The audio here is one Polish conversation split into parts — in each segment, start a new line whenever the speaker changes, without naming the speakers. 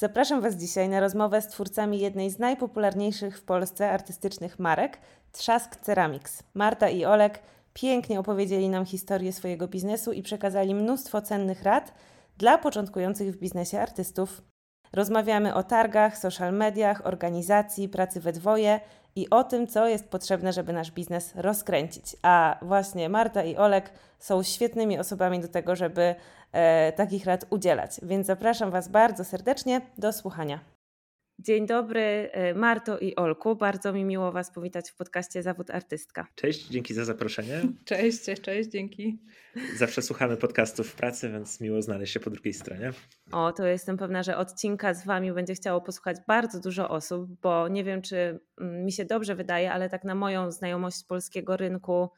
Zapraszam Was dzisiaj na rozmowę z twórcami jednej z najpopularniejszych w Polsce artystycznych marek Trzask Ceramics. Marta i Olek pięknie opowiedzieli nam historię swojego biznesu i przekazali mnóstwo cennych rad dla początkujących w biznesie artystów. Rozmawiamy o targach, social mediach, organizacji, pracy we dwoje i o tym, co jest potrzebne, żeby nasz biznes rozkręcić. A właśnie Marta i Olek są świetnymi osobami do tego, żeby e, takich rad udzielać. Więc zapraszam Was bardzo serdecznie do słuchania. Dzień dobry, e, Marto i Olku. Bardzo mi miło Was powitać w podcaście Zawód Artystka.
Cześć, dzięki za zaproszenie.
Cześć, cześć, dzięki.
Zawsze słuchamy podcastów w pracy, więc miło znaleźć się po drugiej stronie.
O, to jestem pewna, że odcinka z Wami będzie chciało posłuchać bardzo dużo osób, bo nie wiem, czy mm, mi się dobrze wydaje, ale tak na moją znajomość polskiego rynku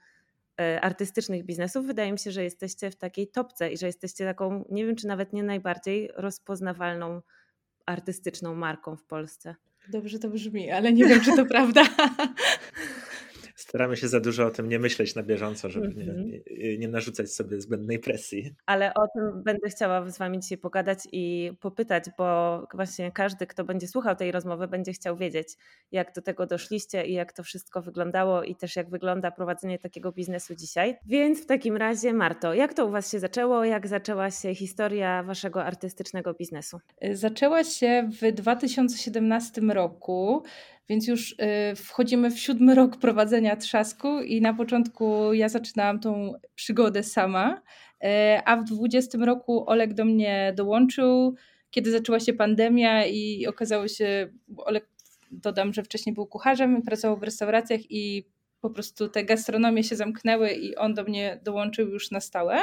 e, artystycznych biznesów, wydaje mi się, że jesteście w takiej topce i że jesteście taką, nie wiem, czy nawet nie najbardziej rozpoznawalną artystyczną marką w Polsce.
Dobrze to brzmi, ale nie wiem, czy to prawda.
Staramy się za dużo o tym nie myśleć na bieżąco, żeby nie,
Mhm.
nie, nie narzucać sobie zbędnej presji.
Ale o tym będę chciała z Wami dzisiaj pogadać i popytać, bo właśnie każdy, kto będzie słuchał tej rozmowy, będzie chciał wiedzieć, jak do tego doszliście i jak to wszystko wyglądało i też jak wygląda prowadzenie takiego biznesu dzisiaj. Więc w takim razie, Marto, jak to u Was się zaczęło? Jak zaczęła się historia Waszego artystycznego biznesu?
Zaczęła się w 2017 roku, więc już y, wchodzimy w siódmy rok prowadzenia trzasku i na początku ja zaczynałam tą przygodę sama, y, a w 2020 roku Olek do mnie dołączył, kiedy zaczęła się pandemia i okazało się, Olek dodam, że wcześniej był kucharzem, pracował w restauracjach i po prostu te gastronomie się zamknęły i on do mnie dołączył już na stałe.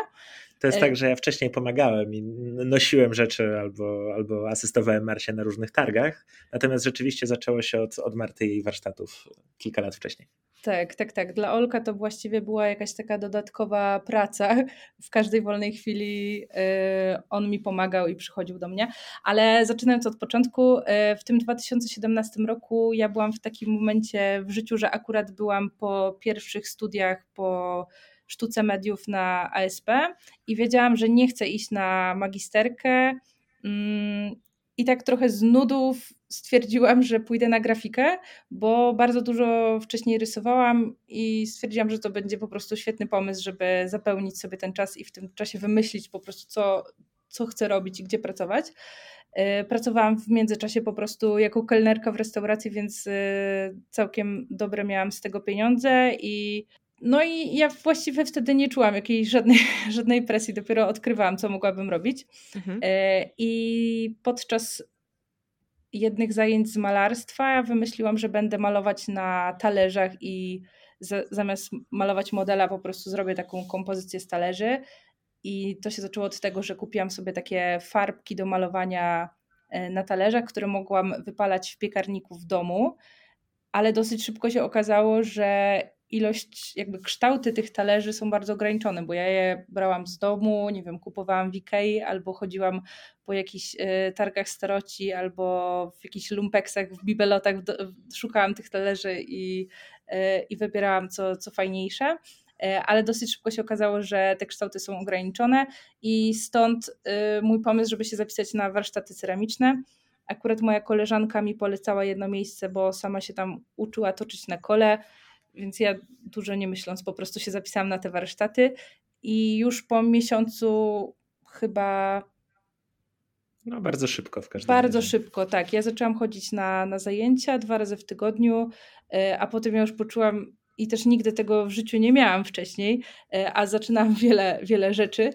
To jest
E-
tak, że ja wcześniej pomagałem i nosiłem rzeczy albo, albo asystowałem Marcie na różnych targach, natomiast rzeczywiście zaczęło się od, od Marty i jej warsztatów kilka lat wcześniej.
Tak, tak, tak. Dla Olka to właściwie była jakaś taka dodatkowa praca. W każdej wolnej chwili y, on mi pomagał i przychodził do mnie. Ale zaczynając od początku, y, w tym 2017 roku ja byłam w takim momencie w życiu, że akurat byłam po pierwszych studiach po sztuce mediów na ASP i wiedziałam, że nie chcę iść na magisterkę. I tak trochę z nudów stwierdziłam, że pójdę na grafikę, bo bardzo dużo wcześniej rysowałam i stwierdziłam, że to będzie po prostu świetny pomysł, żeby zapełnić sobie ten czas i w tym czasie wymyślić po prostu, co, co chcę robić i gdzie pracować. Yy, Pracowałam w międzyczasie po prostu jako kelnerka w restauracji, więc yy, całkiem dobre miałam z tego pieniądze i no i ja właściwie wtedy nie czułam jakiejś żadnej, żadnej presji, dopiero odkrywałam, co mogłabym robić.
Mhm.
E, I podczas jednych zajęć z malarstwa wymyśliłam, że będę malować na talerzach i za, zamiast malować modela po prostu zrobię taką kompozycję z talerzy. I to się zaczęło od tego, że kupiłam sobie takie farbki do malowania e, na talerzach, które mogłam wypalać w piekarniku w domu, ale dosyć szybko się okazało, że ilość, jakby kształty tych talerzy są bardzo ograniczone, bo ja je brałam z domu, nie wiem, kupowałam w Ikei albo chodziłam po jakichś y, targach staroci albo w jakichś lumpeksach, w bibelotach, szukałam tych talerzy i, y, i wybierałam co, co fajniejsze. Y, Ale dosyć szybko się okazało, że te kształty są ograniczone, i stąd mój pomysł, żeby się zapisać na warsztaty ceramiczne. Akurat moja koleżanka mi polecała jedno miejsce, bo sama się tam uczyła toczyć na kole, więc ja dużo nie myśląc po prostu się zapisałam na te warsztaty i już po miesiącu chyba
No bardzo szybko w każdym
bardzo
razie.
szybko, tak. Ja zaczęłam chodzić na, na zajęcia dwa razy w tygodniu, e, a potem ja już poczułam i też nigdy tego w życiu nie miałam wcześniej, e, a zaczynałam wiele, wiele rzeczy,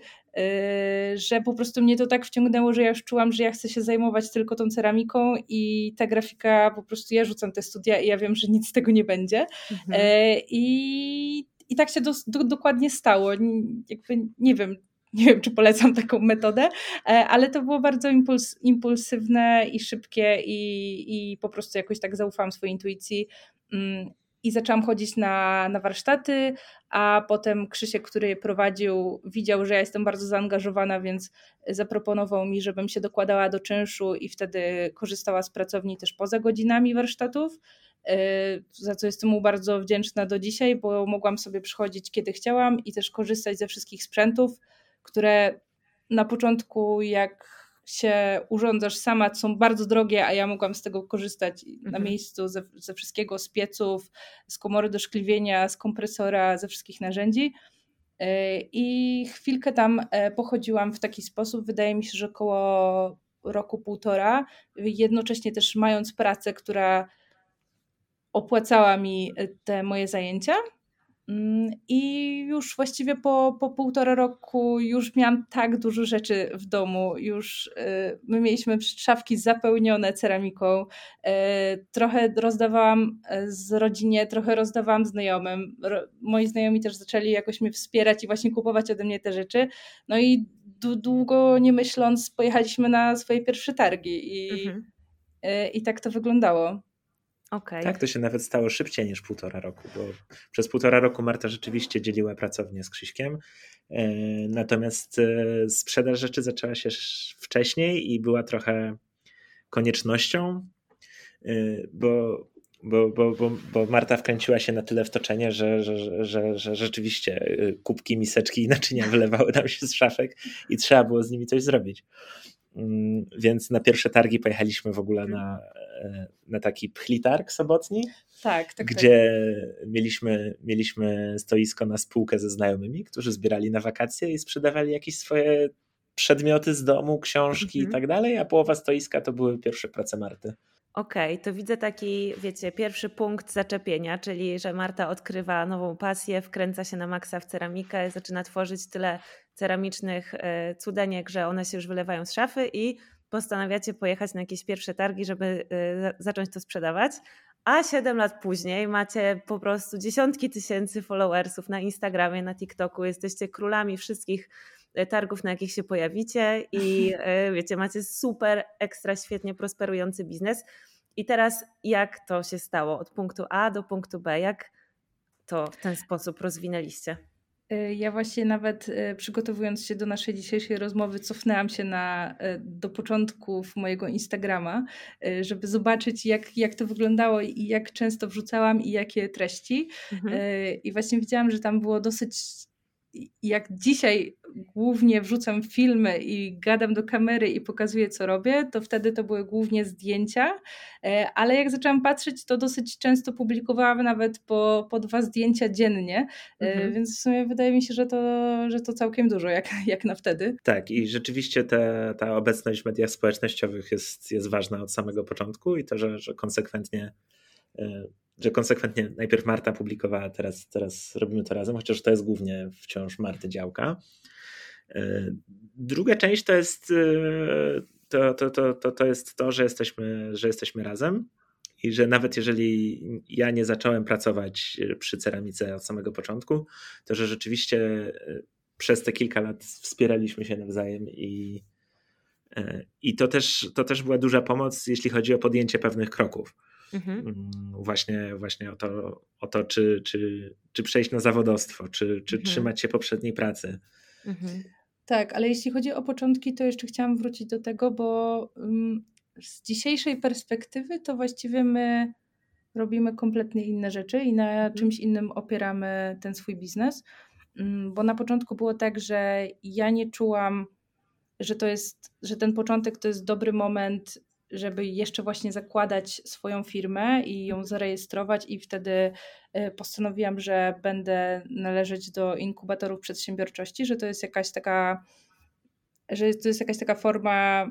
że po prostu mnie to tak wciągnęło, że ja już czułam, że ja chcę się zajmować tylko tą ceramiką i ta grafika, po prostu ja rzucam te studia i ja wiem, że nic z tego nie będzie.
Mhm.
E, I, i tak się dos, do, dokładnie stało. Jakby nie wiem, nie wiem, czy polecam taką metodę, e, ale to było bardzo impuls, impulsywne i szybkie i, i po prostu jakoś tak zaufałam swojej intuicji. I zaczęłam chodzić na, na warsztaty, a potem Krzysiek, który je prowadził, widział, że ja jestem bardzo zaangażowana, więc zaproponował mi, żebym się dokładała do czynszu i wtedy korzystała z pracowni też poza godzinami warsztatów e, za co jestem mu bardzo wdzięczna do dzisiaj, bo mogłam sobie przychodzić kiedy chciałam i też korzystać ze wszystkich sprzętów, które na początku jak się urządzasz sama, są bardzo drogie, a ja mogłam z tego korzystać mhm. na miejscu ze, ze wszystkiego, z pieców, z komory do szkliwienia, z kompresora, ze wszystkich narzędzi. E, I chwilkę tam e, pochodziłam w taki sposób, wydaje mi się, że około roku, półtora, jednocześnie też mając pracę, która opłacała mi te moje zajęcia. Mm, I już właściwie po, po półtora roku już miałam tak dużo rzeczy w domu. Już y, my mieliśmy szafki zapełnione ceramiką. Y, trochę rozdawałam y, z rodzinie, trochę rozdawałam znajomym. Moi znajomi też zaczęli jakoś mnie wspierać i właśnie kupować ode mnie te rzeczy. No i długo nie myśląc, pojechaliśmy na swoje pierwsze targi i, mhm. i tak to wyglądało.
Okay. Tak, to się nawet stało szybciej niż półtora roku, bo przez półtora roku Marta rzeczywiście dzieliła pracownię z Krzyśkiem, e, natomiast e, sprzedaż rzeczy zaczęła się wcześniej i była trochę koniecznością, e, bo, bo, bo, bo, bo Marta wkręciła się na tyle w toczenie, że, że, że, że, rzeczywiście kubki, miseczki i naczynia wylewały nam się z szafek i trzeba było z nimi coś zrobić. Mm, więc na pierwsze targi pojechaliśmy w ogóle na, e, na taki pchlitarg sobotni,
tak, tak,
gdzie tak. Mieliśmy, mieliśmy stoisko na spółkę ze znajomymi, którzy zbierali na wakacje i sprzedawali jakieś swoje przedmioty z domu, książki mhm. i tak dalej, a połowa stoiska to były pierwsze prace Marty.
Okej, okay, to widzę taki, wiecie, pierwszy punkt zaczepienia, czyli że Marta odkrywa nową pasję, wkręca się na maksa w ceramikę, zaczyna tworzyć tyle ceramicznych e, cudeniek, że one się już wylewają z szafy i postanawiacie pojechać na jakieś pierwsze targi, żeby e, zacząć to sprzedawać. A 7 lat później macie po prostu dziesiątki tysięcy followersów na Instagramie, na TikToku, jesteście królami wszystkich e, targów, na jakich się pojawicie i wiecie, macie super, ekstra, świetnie prosperujący biznes. I teraz jak to się stało od punktu A do punktu B? Jak to w ten sposób rozwinęliście?
Y, ja właśnie nawet y, przygotowując się do naszej dzisiejszej rozmowy, cofnęłam się na, y, do początków mojego Instagrama, żeby zobaczyć, jak, jak to wyglądało i jak często wrzucałam i jakie treści. Mhm. I właśnie widziałam, że tam było dosyć jak dzisiaj głównie wrzucam filmy i gadam do kamery i pokazuję, co robię, to wtedy to były głównie zdjęcia, e, ale jak zaczęłam patrzeć, to dosyć często publikowałam nawet po, po dwa zdjęcia dziennie, e, mhm. więc w sumie wydaje mi się, że to, że to całkiem dużo, jak, jak na wtedy.
Tak, i rzeczywiście te, ta obecność w mediach społecznościowych jest, jest ważna od samego początku i to, że, że konsekwentnie e, że konsekwentnie najpierw Marta publikowała, teraz, teraz robimy to razem, chociaż to jest głównie wciąż Marty działka. E, druga część to jest e, to, to, to, to, to jest to, że jesteśmy, że jesteśmy razem i że nawet jeżeli ja nie zacząłem pracować przy ceramice od samego początku, to że rzeczywiście e, przez te kilka lat wspieraliśmy się nawzajem i, i to, też, to też była duża pomoc, jeśli chodzi o podjęcie pewnych kroków. Mhm. Mm, właśnie, właśnie o to, o to czy, czy, czy przejść na zawodowstwo, czy, czy mhm. trzymać się poprzedniej pracy.
Mhm. Tak, ale jeśli chodzi o początki, to jeszcze chciałam wrócić do tego, bo um, z dzisiejszej perspektywy to właściwie my robimy kompletnie inne rzeczy i na mhm. czymś innym opieramy ten swój biznes. Um, bo na początku było tak, że ja nie czułam, że to jest, że ten początek to jest dobry moment żeby jeszcze właśnie zakładać swoją firmę i ją zarejestrować, i wtedy e, postanowiłam, że będę należeć do inkubatorów przedsiębiorczości, że to jest jakaś taka, że to jest jakaś taka forma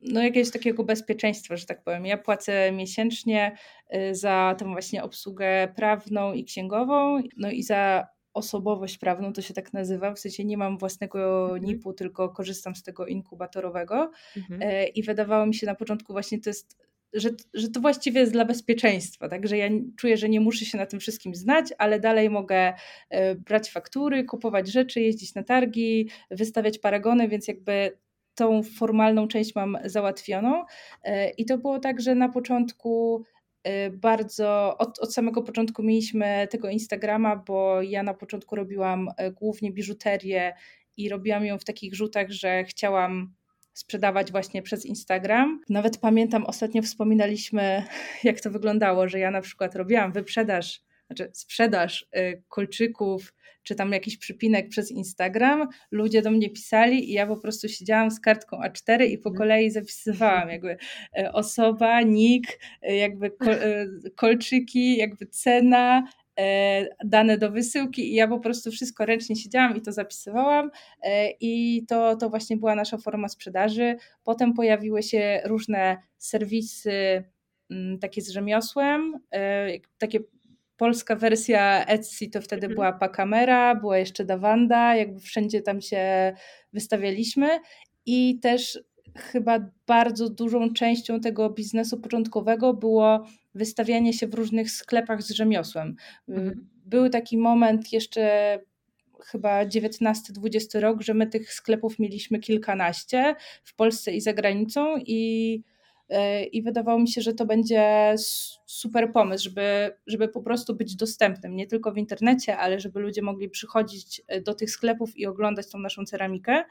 no jakiegoś takiego bezpieczeństwa, że tak powiem. Ja płacę miesięcznie e, za tę właśnie obsługę prawną i księgową, no i za osobowość prawną, to się tak nazywa, w sensie nie mam własnego mhm. NIP-u, tylko korzystam z tego inkubatorowego mhm. E, i wydawało mi się na początku właśnie to jest, że, że to właściwie jest dla bezpieczeństwa, tak, że ja czuję, że nie muszę się na tym wszystkim znać, ale dalej mogę e, brać faktury, kupować rzeczy, jeździć na targi, wystawiać paragony, więc jakby tą formalną część mam załatwioną e, i to było tak, że na początku bardzo od, od samego początku mieliśmy tego Instagrama, bo ja na początku robiłam y, głównie biżuterię i robiłam ją w takich rzutach, że chciałam sprzedawać właśnie przez Instagram. Nawet pamiętam, ostatnio wspominaliśmy, jak to wyglądało, że ja na przykład robiłam wyprzedaż znaczy sprzedaż y, kolczyków, czy tam jakiś przypinek przez Instagram, ludzie do mnie pisali i ja po prostu siedziałam z kartką A4 i po mhm. kolei zapisywałam jakby y, osoba, nick, y, jakby kolczyki, jakby cena, dane do wysyłki i ja po prostu wszystko ręcznie siedziałam i to zapisywałam i to, to właśnie była nasza forma sprzedaży. Potem pojawiły się różne serwisy mm, takie z rzemiosłem, takie polska wersja Etsy to wtedy mhm. była Pakamera, była jeszcze Dawanda, jakby wszędzie tam się wystawialiśmy i też chyba bardzo dużą częścią tego biznesu początkowego było wystawianie się w różnych sklepach z rzemiosłem. Mhm. Był taki moment jeszcze chyba 19-20 rok, że my tych sklepów mieliśmy kilkanaście w Polsce i za granicą i i wydawało mi się, że to będzie super pomysł, żeby, żeby po prostu być dostępnym nie tylko w internecie, ale żeby ludzie mogli przychodzić e, do tych sklepów i oglądać tą naszą ceramikę.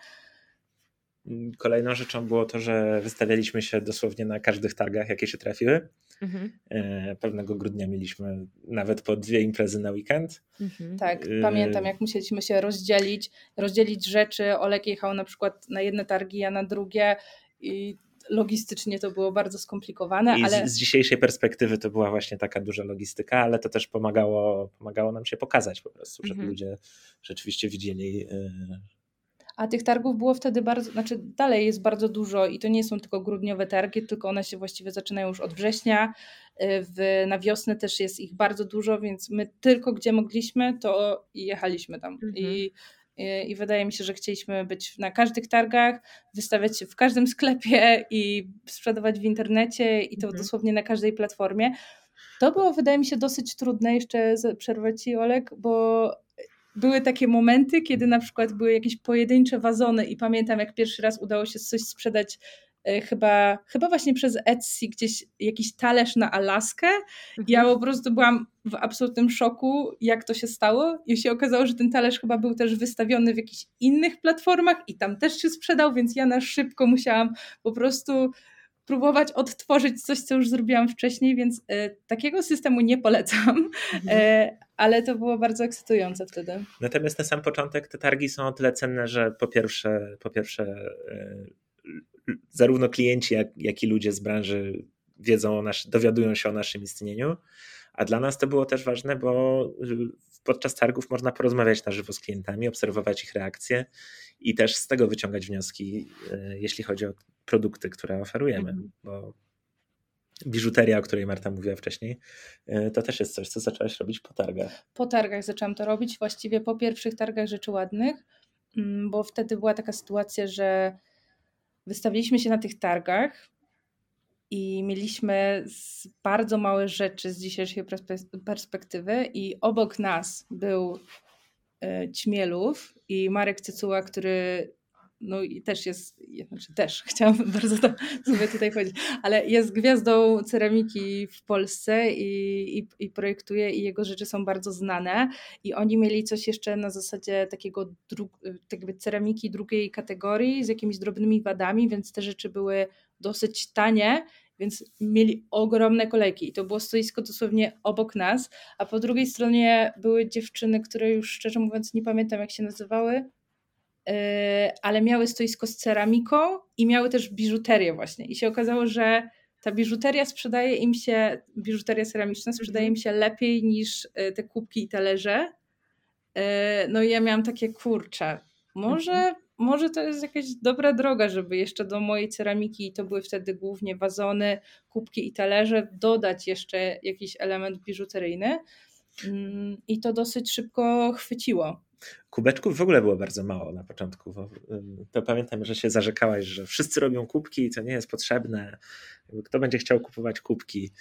Kolejną rzeczą było to, że wystawialiśmy się dosłownie na każdych targach, jakie się trafiły. Mhm. E, pewnego grudnia mieliśmy nawet po dwie imprezy na weekend.
Mhm. Tak, pamiętam jak musieliśmy się rozdzielić, rozdzielić rzeczy. Olek jechał na przykład na jedne targi, ja na drugie i logistycznie to było bardzo skomplikowane.
I
ale...
z, z, dzisiejszej perspektywy to była właśnie taka duża logistyka, ale to też pomagało, pomagało nam się pokazać po prostu, żeby mhm. ludzie rzeczywiście widzieli. Y,
A tych targów było wtedy bardzo, znaczy dalej jest bardzo dużo i to nie są tylko grudniowe targi, tylko one się właściwie zaczynają już od września. Y, w, na wiosnę też jest ich bardzo dużo, więc my tylko gdzie mogliśmy, to jechaliśmy tam. Mhm. I i wydaje mi się, że chcieliśmy być na każdych targach, wystawiać się w każdym sklepie i sprzedawać w internecie i to mhm. dosłownie na każdej platformie. To było, wydaje mi się, dosyć trudne, jeszcze przerwać Ci, Olek, bo były takie momenty, kiedy na przykład były jakieś pojedyncze wazony i pamiętam, jak pierwszy raz udało się coś sprzedać chyba, chyba właśnie przez Etsy gdzieś jakiś talerz na Alaskę. Mhm. Ja po prostu byłam w absolutnym szoku, jak to się stało. I się okazało, że ten talerz chyba był też wystawiony w jakichś innych platformach i tam też się sprzedał, więc ja na szybko musiałam po prostu próbować odtworzyć coś, co już zrobiłam wcześniej, więc e, takiego systemu nie polecam, mhm. e, ale to było bardzo ekscytujące wtedy.
Natomiast na sam początek te targi są o tyle cenne, że po pierwsze, po pierwsze e, zarówno klienci, jak, jak i ludzie z branży wiedzą o nasz, dowiadują się o naszym istnieniu. A dla nas to było też ważne, bo podczas targów można porozmawiać na żywo z klientami, obserwować ich reakcje i też z tego wyciągać wnioski, e, jeśli chodzi o produkty, które oferujemy. Mhm. Bo biżuteria, o której Marta mówiła wcześniej, e, to też jest coś, co zaczęłaś robić po targach.
Po targach zaczęłam to robić, właściwie po pierwszych targach rzeczy ładnych, mm, bo wtedy była taka sytuacja, że wystawiliśmy się na tych targach i mieliśmy bardzo małe rzeczy z dzisiejszej perspektywy i obok nas był e, Ćmielów i Marek Cycuła, który no i też jest, znaczy też chciałam bardzo to sobie tutaj powiedzieć, ale jest gwiazdą ceramiki w Polsce i, i, i, projektuje i jego rzeczy są bardzo znane. I oni mieli coś jeszcze na zasadzie takiego dru, jakby ceramiki drugiej kategorii z jakimiś drobnymi wadami, więc te rzeczy były dosyć tanie więc mieli ogromne kolejki. I to było stoisko dosłownie obok nas, a po drugiej stronie były dziewczyny, które już szczerze mówiąc nie pamiętam jak się nazywały, ale miały stoisko z ceramiką i miały też biżuterię właśnie. I się okazało, że ta biżuteria sprzedaje im się, biżuteria ceramiczna sprzedaje im się lepiej niż yy, te kubki i talerze. Yy, no i ja miałam takie kurcze. Może, mhm. może to jest jakaś dobra droga, żeby jeszcze do mojej ceramiki, to były wtedy głównie wazony, kubki i talerze, dodać jeszcze jakiś element biżuteryjny. Mm, I to dosyć szybko chwyciło.
Kubeczków w ogóle było bardzo mało na początku. To pamiętam, że się zarzekałaś, że wszyscy robią kubki i to nie jest potrzebne. Kto będzie chciał kupować kubki?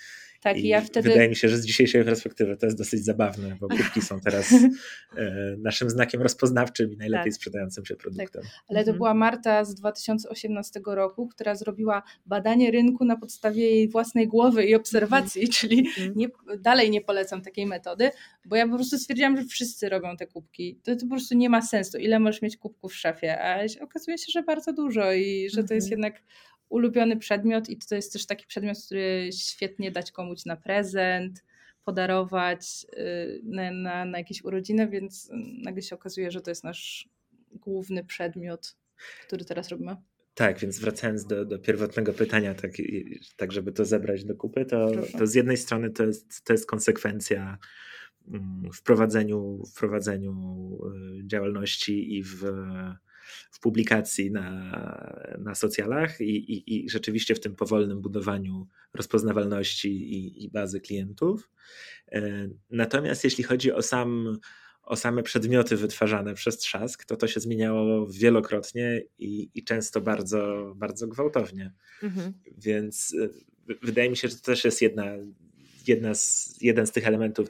Tak, I ja wtedy... Wydaje mi się, że z dzisiejszej perspektywy to jest dosyć zabawne, bo kubki są teraz e, naszym znakiem rozpoznawczym i najlepiej tak. sprzedającym się produktem. Tak.
Ale to mhm. była Marta z 2018 roku, która zrobiła badanie rynku na podstawie jej własnej głowy i obserwacji, mhm. czyli mhm. nie, dalej nie polecam takiej metody, bo ja po prostu stwierdziłam, że wszyscy robią te kubki. To, to po prostu nie ma sensu. Ile możesz mieć kubków w szafie? A okazuje się, że bardzo dużo i że to jest jednak ulubiony przedmiot i to jest też taki przedmiot, który świetnie dać komuś na prezent, podarować y, na, na, na jakieś urodziny, więc nagle się okazuje, że to jest nasz główny przedmiot, który teraz robimy.
Tak, więc wracając do, do pierwotnego pytania, tak, tak żeby to zebrać do kupy, to, to z jednej strony to jest, to jest konsekwencja mm, w prowadzeniu, w prowadzeniu y, działalności i w, w publikacji na, na socjalach i, i, i rzeczywiście w tym powolnym budowaniu rozpoznawalności i, i bazy klientów. E, natomiast jeśli chodzi o sam o same przedmioty wytwarzane przez trzask, to to się zmieniało wielokrotnie i, i często bardzo, bardzo gwałtownie. Mhm. Więc y, wydaje mi się, że to też jest jedna, jedna z, jeden z tych elementów,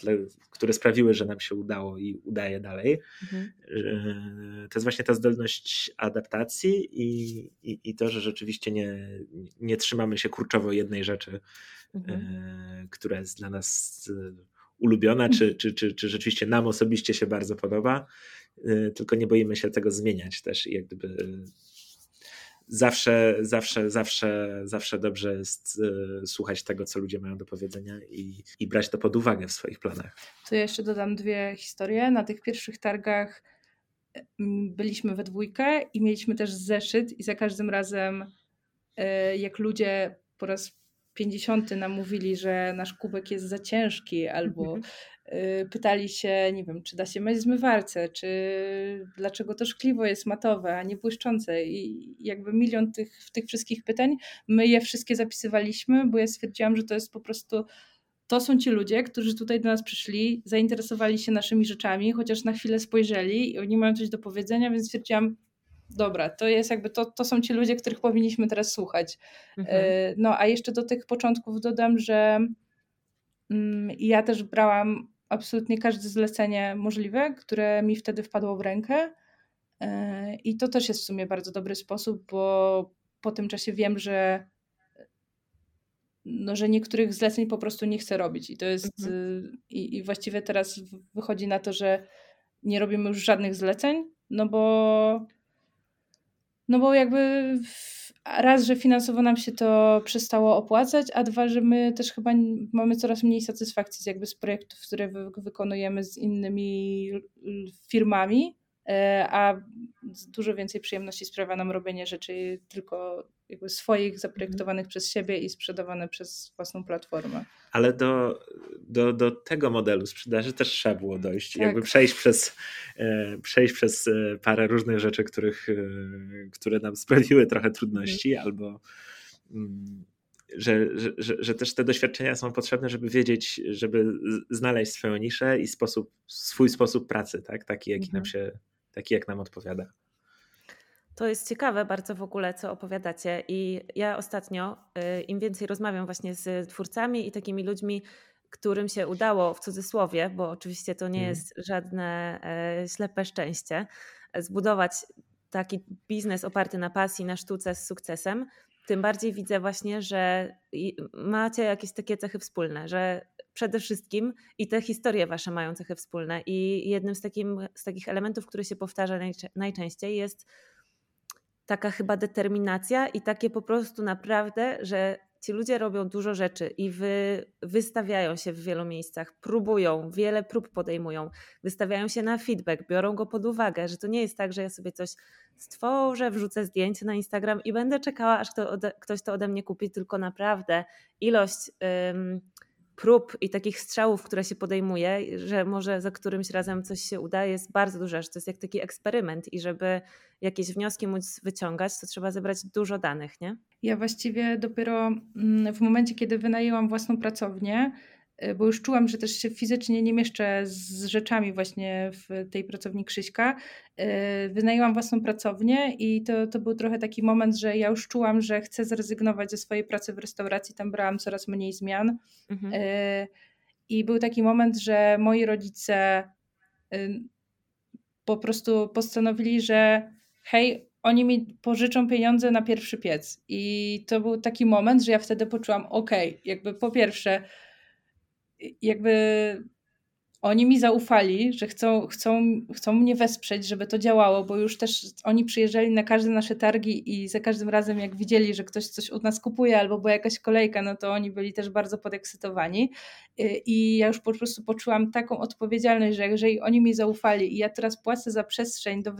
które sprawiły, że nam się udało i udaje dalej. Mhm. To jest właśnie ta zdolność adaptacji i, i, i, to, że rzeczywiście nie, nie trzymamy się kurczowo jednej rzeczy, mhm. Y, która jest dla nas ulubiona, czy, czy, czy, czy rzeczywiście nam osobiście się bardzo podoba, y, tylko nie boimy się tego zmieniać też i jak gdyby zawsze, zawsze, zawsze, zawsze dobrze jest y, słuchać tego, co ludzie mają do powiedzenia i, i brać to pod uwagę w swoich planach.
To ja jeszcze dodam dwie historie. Na tych pierwszych targach byliśmy we dwójkę i mieliśmy też zeszyt i za każdym razem jak ludzie po raz 50 nam mówili, że nasz kubek jest za ciężki, albo mhm. y, pytali się, nie wiem, czy da się myć zmywarce, czy dlaczego to szkliwo jest matowe, a nie błyszczące. I jakby milion tych, tych wszystkich pytań, my je wszystkie zapisywaliśmy, bo ja stwierdziłam, że to jest po prostu to są ci ludzie, którzy tutaj do nas przyszli, zainteresowali się naszymi rzeczami, chociaż na chwilę spojrzeli i oni mają coś do powiedzenia, więc stwierdziłam, dobra, to jest jakby, to, to są ci ludzie, których powinniśmy teraz słuchać. Mhm. E, no a jeszcze do tych początków dodam, że mm, ja też brałam absolutnie każde zlecenie możliwe, które mi wtedy wpadło w rękę. E, I to też jest w sumie bardzo dobry sposób, bo po tym czasie wiem, że no, że niektórych zleceń po prostu nie chcę robić. I to jest mhm. Y, i, i właściwie teraz wychodzi na to, że nie robimy już żadnych zleceń, no bo no bo jakby raz, że finansowo nam się to przestało opłacać, a dwa, że my też chyba mamy coraz mniej satysfakcji jakby z projektów, które wy wykonujemy z innymi firmami, e, a dużo więcej przyjemności sprawia nam robienie rzeczy tylko jakby swoich, zaprojektowanych mhm. przez siebie i sprzedawane przez własną platformę.
Ale do, do, do tego modelu sprzedaży też trzeba było dojść. Tak. Jakby przejść przez, e, przejść przez e, parę różnych rzeczy, których, e, które nam sprawiły trochę trudności, mhm. albo mm, że, że, że też te doświadczenia są potrzebne, żeby wiedzieć, żeby znaleźć swoją niszę i sposób, swój sposób pracy, tak? taki, jaki mhm. nam się, taki jak nam odpowiada.
To jest ciekawe bardzo w ogóle, co opowiadacie. I ja ostatnio, y, im więcej rozmawiam właśnie z twórcami i takimi ludźmi, którym się udało w cudzysłowie, bo oczywiście to nie mm. jest żadne e, ślepe szczęście, zbudować taki biznes oparty na pasji, na sztuce z sukcesem, tym bardziej widzę właśnie, że macie jakieś takie cechy wspólne, że przede wszystkim i te historie wasze mają cechy wspólne. I jednym z, takim, z takich elementów, który się powtarza najczęściej jest taka chyba determinacja i takie po prostu naprawdę, że ci ludzie robią dużo rzeczy i wy, wystawiają się w wielu miejscach, próbują, wiele prób podejmują, wystawiają się na feedback, biorą go pod uwagę, że to nie jest tak, że ja sobie coś stworzę, wrzucę zdjęcie na Instagram i będę czekała, aż kto ode, ktoś to ode mnie kupi, tylko naprawdę ilość prób i takich strzałów, które się podejmuje, że może za którymś razem coś się uda, jest bardzo duża, że to jest jak taki eksperyment i żeby jakieś wnioski móc wyciągać, to trzeba zebrać dużo danych, nie?
Ja właściwie dopiero mm, w momencie, kiedy wynajęłam własną pracownię, bo już czułam, że też się fizycznie nie mieszczę z rzeczami właśnie w tej pracowni Krzyśka. Y, wynajęłam własną pracownię i to, to był trochę taki moment, że ja już czułam, że chcę zrezygnować ze swojej pracy w restauracji, tam brałam coraz mniej zmian. Mhm. Y, I był taki moment, że moi rodzice po prostu postanowili, że hej, oni mi pożyczą pieniądze na pierwszy piec. I to był taki moment, że ja wtedy poczułam, okej, okay, jakby po pierwsze, jakby oni mi zaufali, że chcą, chcą, chcą mnie wesprzeć, żeby to działało, bo już też oni przyjeżdżali na każde nasze targi i za każdym razem, jak widzieli, że ktoś coś od nas kupuje albo była jakaś kolejka, no to oni byli też bardzo podekscytowani. Y, I ja już po prostu poczułam taką odpowiedzialność, że jeżeli oni mi zaufali i ja teraz płacę za przestrzeń, do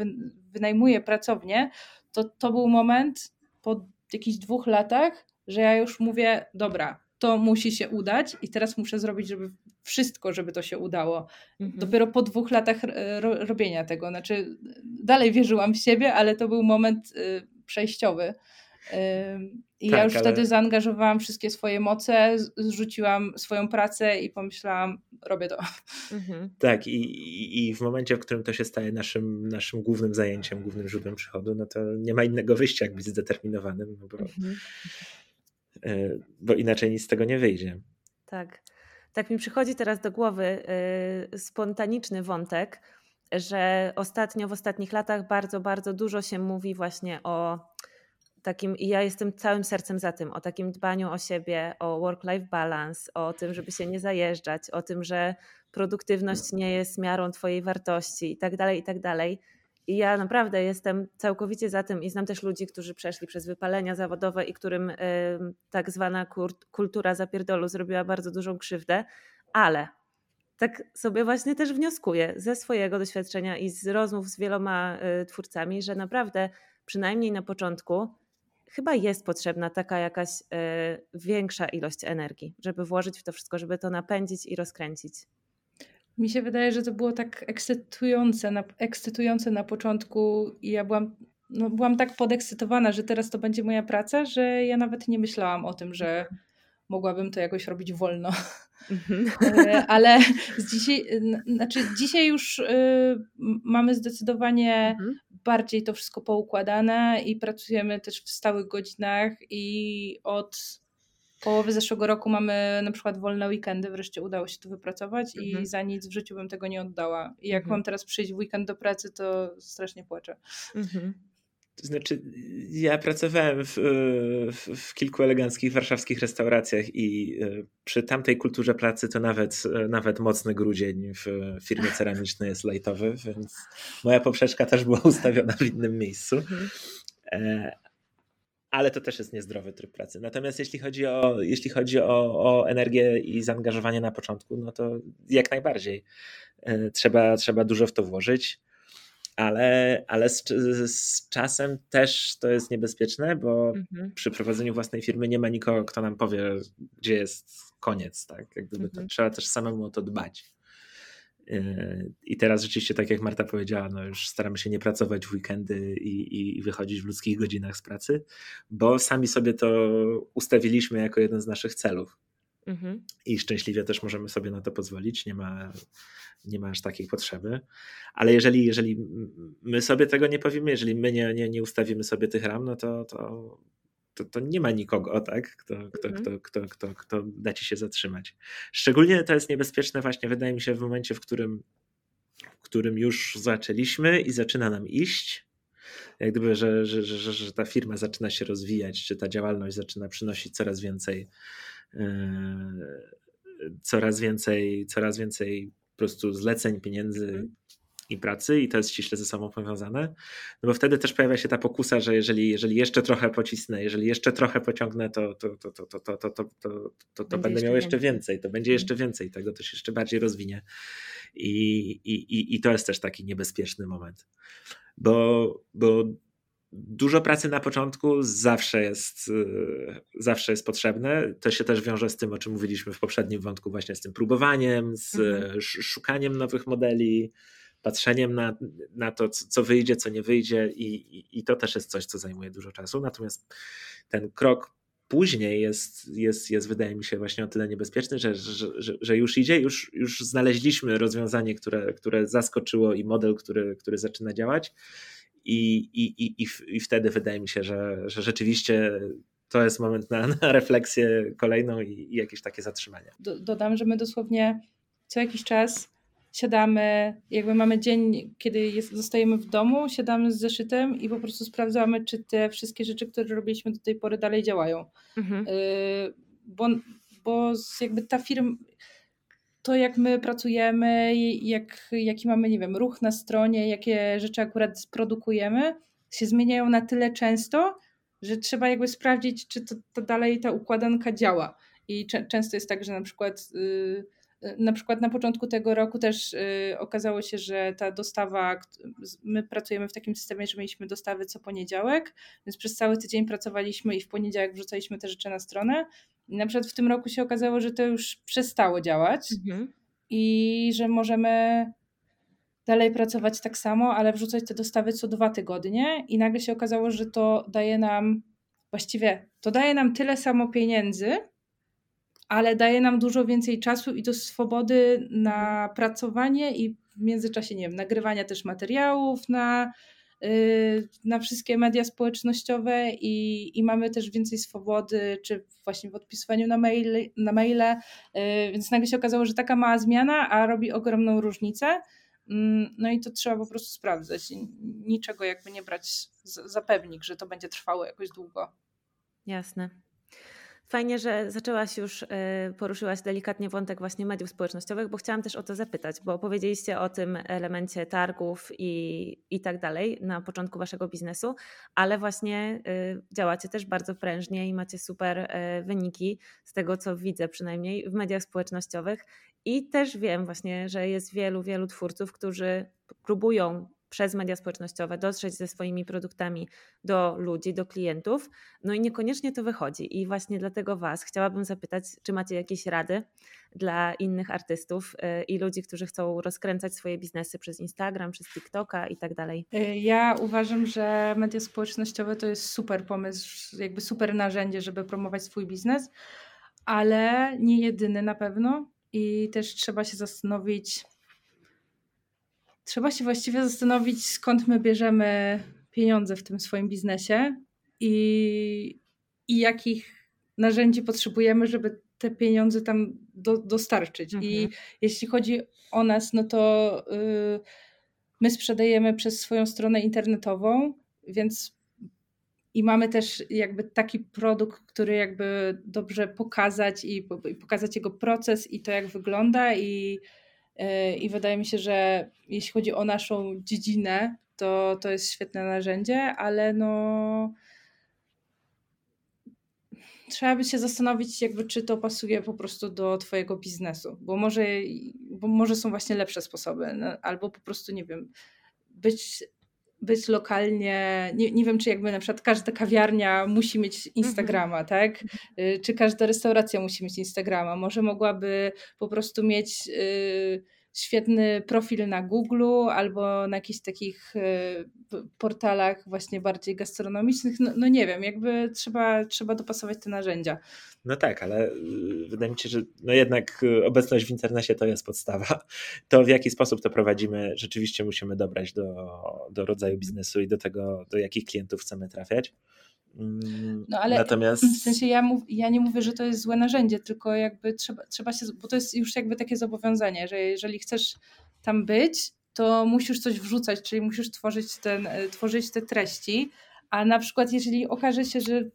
wynajmuję pracownię, to to był moment po jakichś dwóch latach, że ja już mówię, dobra, to musi się udać i teraz muszę zrobić, żeby wszystko, żeby to się udało. Mhm. Dopiero po dwóch latach e, ro robienia tego, znaczy dalej wierzyłam w siebie, ale to był moment y, przejściowy. I tak, ja już ale... wtedy zaangażowałam wszystkie swoje moce, zrzuciłam swoją pracę i pomyślałam, robię to.
Mhm. Tak, i, i, i, w momencie, w którym to się staje naszym, naszym głównym zajęciem, głównym źródłem przychodu, no to nie ma innego wyjścia, jak być zdeterminowanym, no bo, mhm. E, bo inaczej nic z tego nie wyjdzie.
Tak. Tak mi przychodzi teraz do głowy y, spontaniczny wątek, że ostatnio, w ostatnich latach bardzo, bardzo dużo się mówi właśnie o takim, i ja jestem całym sercem za tym, o takim dbaniu o siebie, o work-life balance, o tym, żeby się nie zajeżdżać, o tym, że produktywność nie jest miarą Twojej wartości i tak dalej, i tak dalej. I ja naprawdę jestem całkowicie za tym i znam też ludzi, którzy przeszli przez wypalenia zawodowe i którym y, tak zwana kultura zapierdolu zrobiła bardzo dużą krzywdę, ale tak sobie właśnie też wnioskuję ze swojego doświadczenia i z rozmów z wieloma y, twórcami, że naprawdę przynajmniej na początku chyba jest potrzebna taka jakaś y, większa ilość energii, żeby włożyć w to wszystko, żeby to napędzić i rozkręcić.
Mi się wydaje, że to było tak ekscytujące na, ekscytujące na początku i ja byłam, no, byłam tak podekscytowana, że teraz to będzie moja praca, że ja nawet nie myślałam o tym, że mogłabym to jakoś robić wolno. Mhm. E, ale z dzisiaj, znaczy dzisiaj już y, mamy zdecydowanie mhm. bardziej to wszystko poukładane i pracujemy też w stałych godzinach i od połowy zeszłego roku mamy na przykład wolne weekendy, wreszcie udało się to wypracować mhm. i za nic w życiu bym tego nie oddała. I jak mhm. mam teraz przyjść w weekend do pracy, to strasznie płaczę. Mhm.
To znaczy, ja pracowałem w, w, w, kilku eleganckich warszawskich restauracjach i e, przy tamtej kulturze pracy to nawet, e, nawet mocny grudzień w firmie ceramicznej jest lajtowy, więc moja poprzeczka też była ustawiona w innym miejscu. Ale to też jest niezdrowy tryb pracy. Natomiast jeśli chodzi o, jeśli chodzi o, o energię i zaangażowanie na początku, no to jak najbardziej. E, trzeba, trzeba dużo w to włożyć, ale, ale z, z czasem też to jest niebezpieczne, bo mhm. przy prowadzeniu własnej firmy nie ma nikogo, kto nam powie, gdzie jest koniec. Tak? Jak gdyby mhm. trzeba też samemu o to dbać. Yy, I teraz rzeczywiście, tak jak Marta powiedziała, no już staramy się nie pracować w weekendy i, i, wychodzić w ludzkich godzinach z pracy, bo sami sobie to ustawiliśmy jako jeden z naszych celów. Mhm. I szczęśliwie też możemy sobie na to pozwolić, nie ma, nie ma aż takiej potrzeby. Ale jeżeli, jeżeli my sobie tego nie powiemy, jeżeli my nie, nie, nie ustawimy sobie tych ram, no to, to to, to nie ma nikogo, tak, kto, kto, mhm. kto, kto, kto, kto da ci się zatrzymać. Szczególnie to jest niebezpieczne właśnie, wydaje mi się, w momencie, w którym, w którym już zaczęliśmy i zaczyna nam iść, jak gdyby, że, że, że, że ta firma zaczyna się rozwijać, czy ta działalność zaczyna przynosić coraz więcej, yy, coraz więcej, coraz więcej po prostu zleceń, pieniędzy, mhm i pracy i to jest ściśle ze sobą powiązane, no bo wtedy też pojawia się ta pokusa, że jeżeli, jeżeli jeszcze trochę pocisnę, jeżeli jeszcze trochę pociągnę, to, to, to, to, to, to, to, to, to, to będę miał jeszcze więcej, to będzie jeszcze więcej, tego to się jeszcze bardziej rozwinie. I, i, i, to jest też taki niebezpieczny moment, bo, bo dużo pracy na początku zawsze jest, zawsze jest potrzebne. To się też wiąże z tym, o czym mówiliśmy w poprzednim wątku, właśnie z tym próbowaniem, z mhm. szukaniem nowych modeli, patrzeniem na, na to, co wyjdzie, co nie wyjdzie, i, i, i to też jest coś, co zajmuje dużo czasu. Natomiast ten krok później jest, jest, jest wydaje mi się właśnie o tyle niebezpieczny, że, że, że, już idzie, już, już znaleźliśmy rozwiązanie, które, które zaskoczyło i model, który, który zaczyna działać. I, i, i, i wtedy wydaje mi się, że, że rzeczywiście to jest moment na, na refleksję kolejną i, i jakieś takie zatrzymanie.
Dodam, że my dosłownie co jakiś czas siadamy, jakby mamy dzień, kiedy jest, zostajemy w domu, siadamy z zeszytem i po prostu sprawdzamy, czy te wszystkie rzeczy, które robiliśmy do tej pory dalej działają. Mhm. Y, bo, bo jakby ta firma, to, jak my pracujemy, jak, jaki mamy, nie wiem, ruch na stronie, jakie rzeczy akurat produkujemy, się zmieniają na tyle często, że trzeba jakby sprawdzić, czy to, to dalej ta układanka działa. I często jest tak, że na przykład. Yy, na przykład na początku tego roku też yy, okazało się, że ta dostawa, my pracujemy w takim systemie, że mieliśmy dostawy co poniedziałek, więc przez cały tydzień pracowaliśmy i w poniedziałek wrzucaliśmy te rzeczy na stronę. I na przykład w tym roku się okazało, że to już przestało działać mhm. i że możemy dalej pracować tak samo, ale wrzucać te dostawy co dwa tygodnie i nagle się okazało, że to daje nam właściwie, to daje nam tyle samo pieniędzy, ale daje nam dużo więcej czasu i do swobody na pracowanie i w międzyczasie, nie wiem, nagrywania też materiałów na, yy, na wszystkie media społecznościowe i, i mamy też więcej swobody, czy właśnie w odpisywaniu na, mail, na maile, yy, więc nagle się okazało, że taka mała zmiana, a robi ogromną różnicę. Mm, no i to trzeba po prostu sprawdzać. Niczego jakby nie brać za pewnik, że to będzie trwało jakoś długo.
Jasne. Fajnie, że zaczęłaś już, y, poruszyłaś delikatnie wątek właśnie mediów społecznościowych, bo chciałam też o to zapytać, bo opowiedzieliście o tym elemencie targów i, i tak dalej na początku waszego biznesu, ale właśnie y, działacie też bardzo prężnie i macie super y, wyniki z tego, co widzę przynajmniej w mediach społecznościowych. I też wiem właśnie, że jest wielu, wielu twórców, którzy próbują przez media społecznościowe dotrzeć ze swoimi produktami do ludzi, do klientów, no i niekoniecznie to wychodzi. I właśnie dlatego Was chciałabym zapytać, czy macie jakieś rady dla innych artystów y, i ludzi, którzy chcą rozkręcać swoje biznesy przez Instagram, przez TikToka i tak dalej?
Y, ja uważam, że media społecznościowe to jest super pomysł, jakby super narzędzie, żeby promować swój biznes, ale nie jedyny na pewno. I też trzeba się zastanowić, trzeba się właściwie zastanowić, skąd my bierzemy pieniądze w tym swoim biznesie i, i jakich narzędzi potrzebujemy, żeby te pieniądze tam do, dostarczyć. Mhm. I jeśli chodzi o nas, no to yy, my sprzedajemy przez swoją stronę internetową, więc i mamy też jakby taki produkt, który jakby dobrze pokazać i, i pokazać jego proces i to jak wygląda i I wydaje mi się, że jeśli chodzi o naszą dziedzinę, to to jest świetne narzędzie, ale no trzeba by się zastanowić, jakby czy to pasuje po prostu do Twojego biznesu, bo może, bo może są właśnie lepsze sposoby, no, albo po prostu nie wiem, być być lokalnie, nie, nie wiem, czy jakby na przykład każda kawiarnia musi mieć Instagrama, mhm. tak? Y, czy każda restauracja musi mieć Instagrama. Może mogłaby po prostu mieć y, świetny profil na Google albo na jakichś takich y, portalach właśnie bardziej gastronomicznych. No, no, nie wiem, jakby trzeba, trzeba dopasować te narzędzia.
No tak, ale y, wydaje mi się, że no jednak y, obecność w internecie to jest podstawa. To w jaki sposób to prowadzimy, rzeczywiście musimy dobrać do, do rodzaju biznesu i do tego, do jakich klientów chcemy trafiać.
Mm, no ale Natomiast... w sensie ja, mów, ja nie mówię, że to jest złe narzędzie, tylko jakby trzeba, trzeba się, bo to jest już jakby takie zobowiązanie, że jeżeli chcesz tam być, to musisz coś wrzucać, czyli musisz tworzyć, ten, e, tworzyć te treści, a na przykład jeżeli okaże się, że,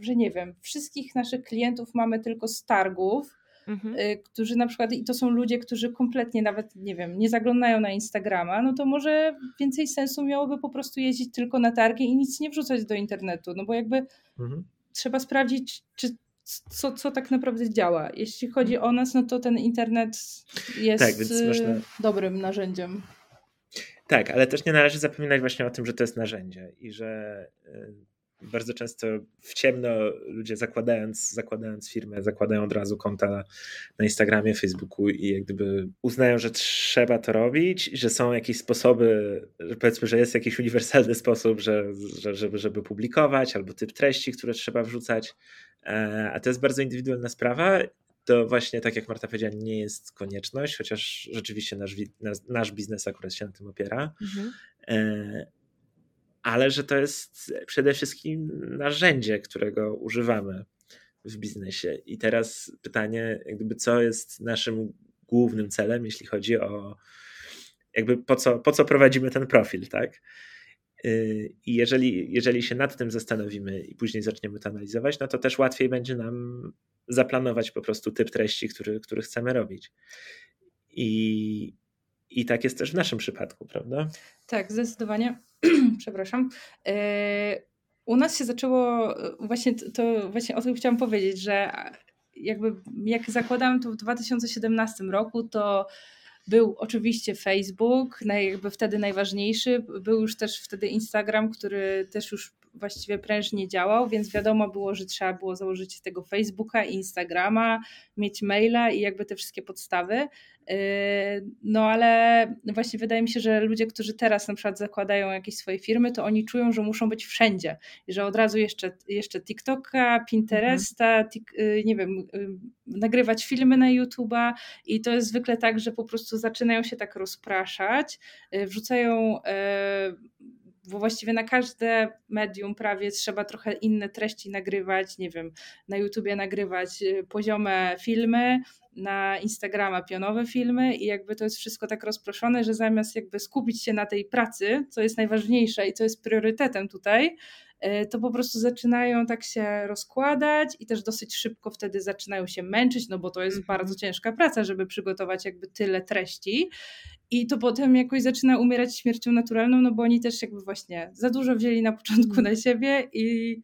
że nie wiem, wszystkich naszych klientów mamy tylko z targów, mhm. Y, którzy na przykład, i to są ludzie, którzy kompletnie nawet, nie wiem, nie zaglądają na Instagrama, no to może więcej sensu miałoby po prostu jeździć tylko na targi i nic nie wrzucać do internetu, no bo jakby mhm. trzeba sprawdzić, czy co, co tak naprawdę działa. Jeśli chodzi o nas, no to ten internet jest tak, można... dobrym narzędziem.
Tak, ale też nie należy zapominać właśnie o tym, że to jest narzędzie i że y, bardzo często w ciemno ludzie zakładając, zakładając firmę, zakładają od razu konta na Instagramie, Facebooku i jak gdyby uznają, że trzeba to robić, że są jakieś sposoby, że powiedzmy, że jest jakiś uniwersalny sposób, że, że, żeby, żeby publikować, albo typ treści, które trzeba wrzucać, e, a to jest bardzo indywidualna sprawa to właśnie tak jak Marta powiedziała, nie jest konieczność, chociaż rzeczywiście nasz, nasz biznes akurat się na tym opiera. Mhm. Ale że to jest przede wszystkim narzędzie, którego używamy w biznesie. I teraz pytanie, jakby co jest naszym głównym celem, jeśli chodzi o jakby po co, po co prowadzimy ten profil, tak? Y, I jeżeli, jeżeli się nad tym zastanowimy i później zaczniemy to analizować, no to też łatwiej będzie nam zaplanować po prostu typ treści, który, który chcemy robić. I, I tak jest też w naszym przypadku, prawda?
Tak, zdecydowanie. Przepraszam. E, u nas się zaczęło, właśnie to właśnie o tym chciałam powiedzieć, że jakby jak zakładałam to w 2017 roku, to był oczywiście Facebook, jakby wtedy najważniejszy. Był już też wtedy Instagram, który też już właściwie prężnie działał, więc wiadomo było, że trzeba było założyć tego Facebooka Instagrama, mieć maila i jakby te wszystkie podstawy. Yy, no ale właśnie wydaje mi się, że ludzie, którzy teraz na przykład zakładają jakieś swoje firmy, to oni czują, że muszą być wszędzie i że od razu jeszcze, jeszcze TikToka, Pinteresta, mhm. tik, yy, nie wiem, yy, nagrywać filmy na YouTube'a i to jest zwykle tak, że po prostu zaczynają się tak rozpraszać, wrzucają bo właściwie na każde medium prawie trzeba trochę inne treści nagrywać, nie wiem, na YouTubie nagrywać y, poziome filmy, na Instagrama pionowe filmy i jakby to jest wszystko tak rozproszone, że zamiast jakby skupić się na tej pracy, co jest najważniejsze i co jest priorytetem tutaj, y, to po prostu zaczynają tak się rozkładać i też dosyć szybko wtedy zaczynają się męczyć, no bo to jest -hmm. bardzo ciężka praca, żeby przygotować jakby tyle treści i to potem jakoś zaczyna umierać śmiercią naturalną, no bo oni też jakby właśnie za dużo wzięli na początku mm. na siebie i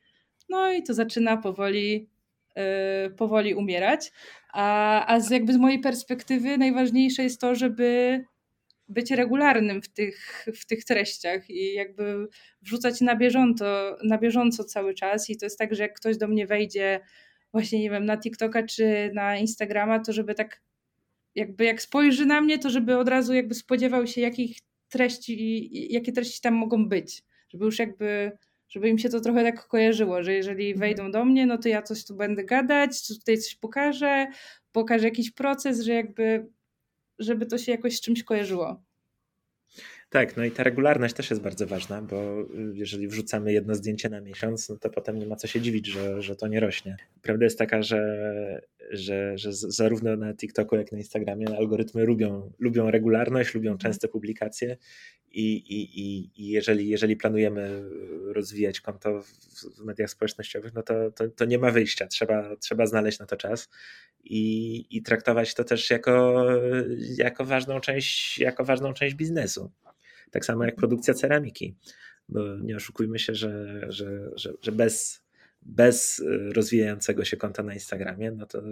no i to zaczyna powoli, yy, powoli umierać. A, a z jakby z mojej perspektywy najważniejsze jest to, żeby być regularnym w tych, w tych treściach i jakby wrzucać na bieżąco, na bieżąco cały czas. I to jest tak, że jak ktoś do mnie wejdzie właśnie, nie wiem, na TikToka czy na Instagrama, to żeby tak jakby jak spojrzy na mnie, to żeby od razu jakby spodziewał się, jakich treści, jakie treści tam mogą być. Żeby już jakby, żeby im się to trochę tak kojarzyło, że jeżeli mhm. wejdą do mnie, no to ja coś tu będę gadać, tutaj coś pokażę, pokażę jakiś proces, że jakby, żeby to się jakoś z czymś kojarzyło.
Tak, no i ta regularność też jest bardzo ważna, bo y, jeżeli wrzucamy jedno zdjęcie na miesiąc, no to potem nie ma co się dziwić, że, że to nie rośnie. Prawda jest taka, że, że, że zarówno na TikToku, jak na Instagramie algorytmy lubią, lubią regularność, lubią częste publikacje i, i, i, i jeżeli, jeżeli planujemy rozwijać konto w mediach społecznościowych, no to, to, to nie ma wyjścia. Trzeba, trzeba znaleźć na to czas i, i traktować to też jako, jako, ważną część, jako ważną część biznesu. Tak samo jak produkcja ceramiki, bo nie oszukujmy się, że, że, że, że bez, bez rozwijającego się konta na Instagramie, no to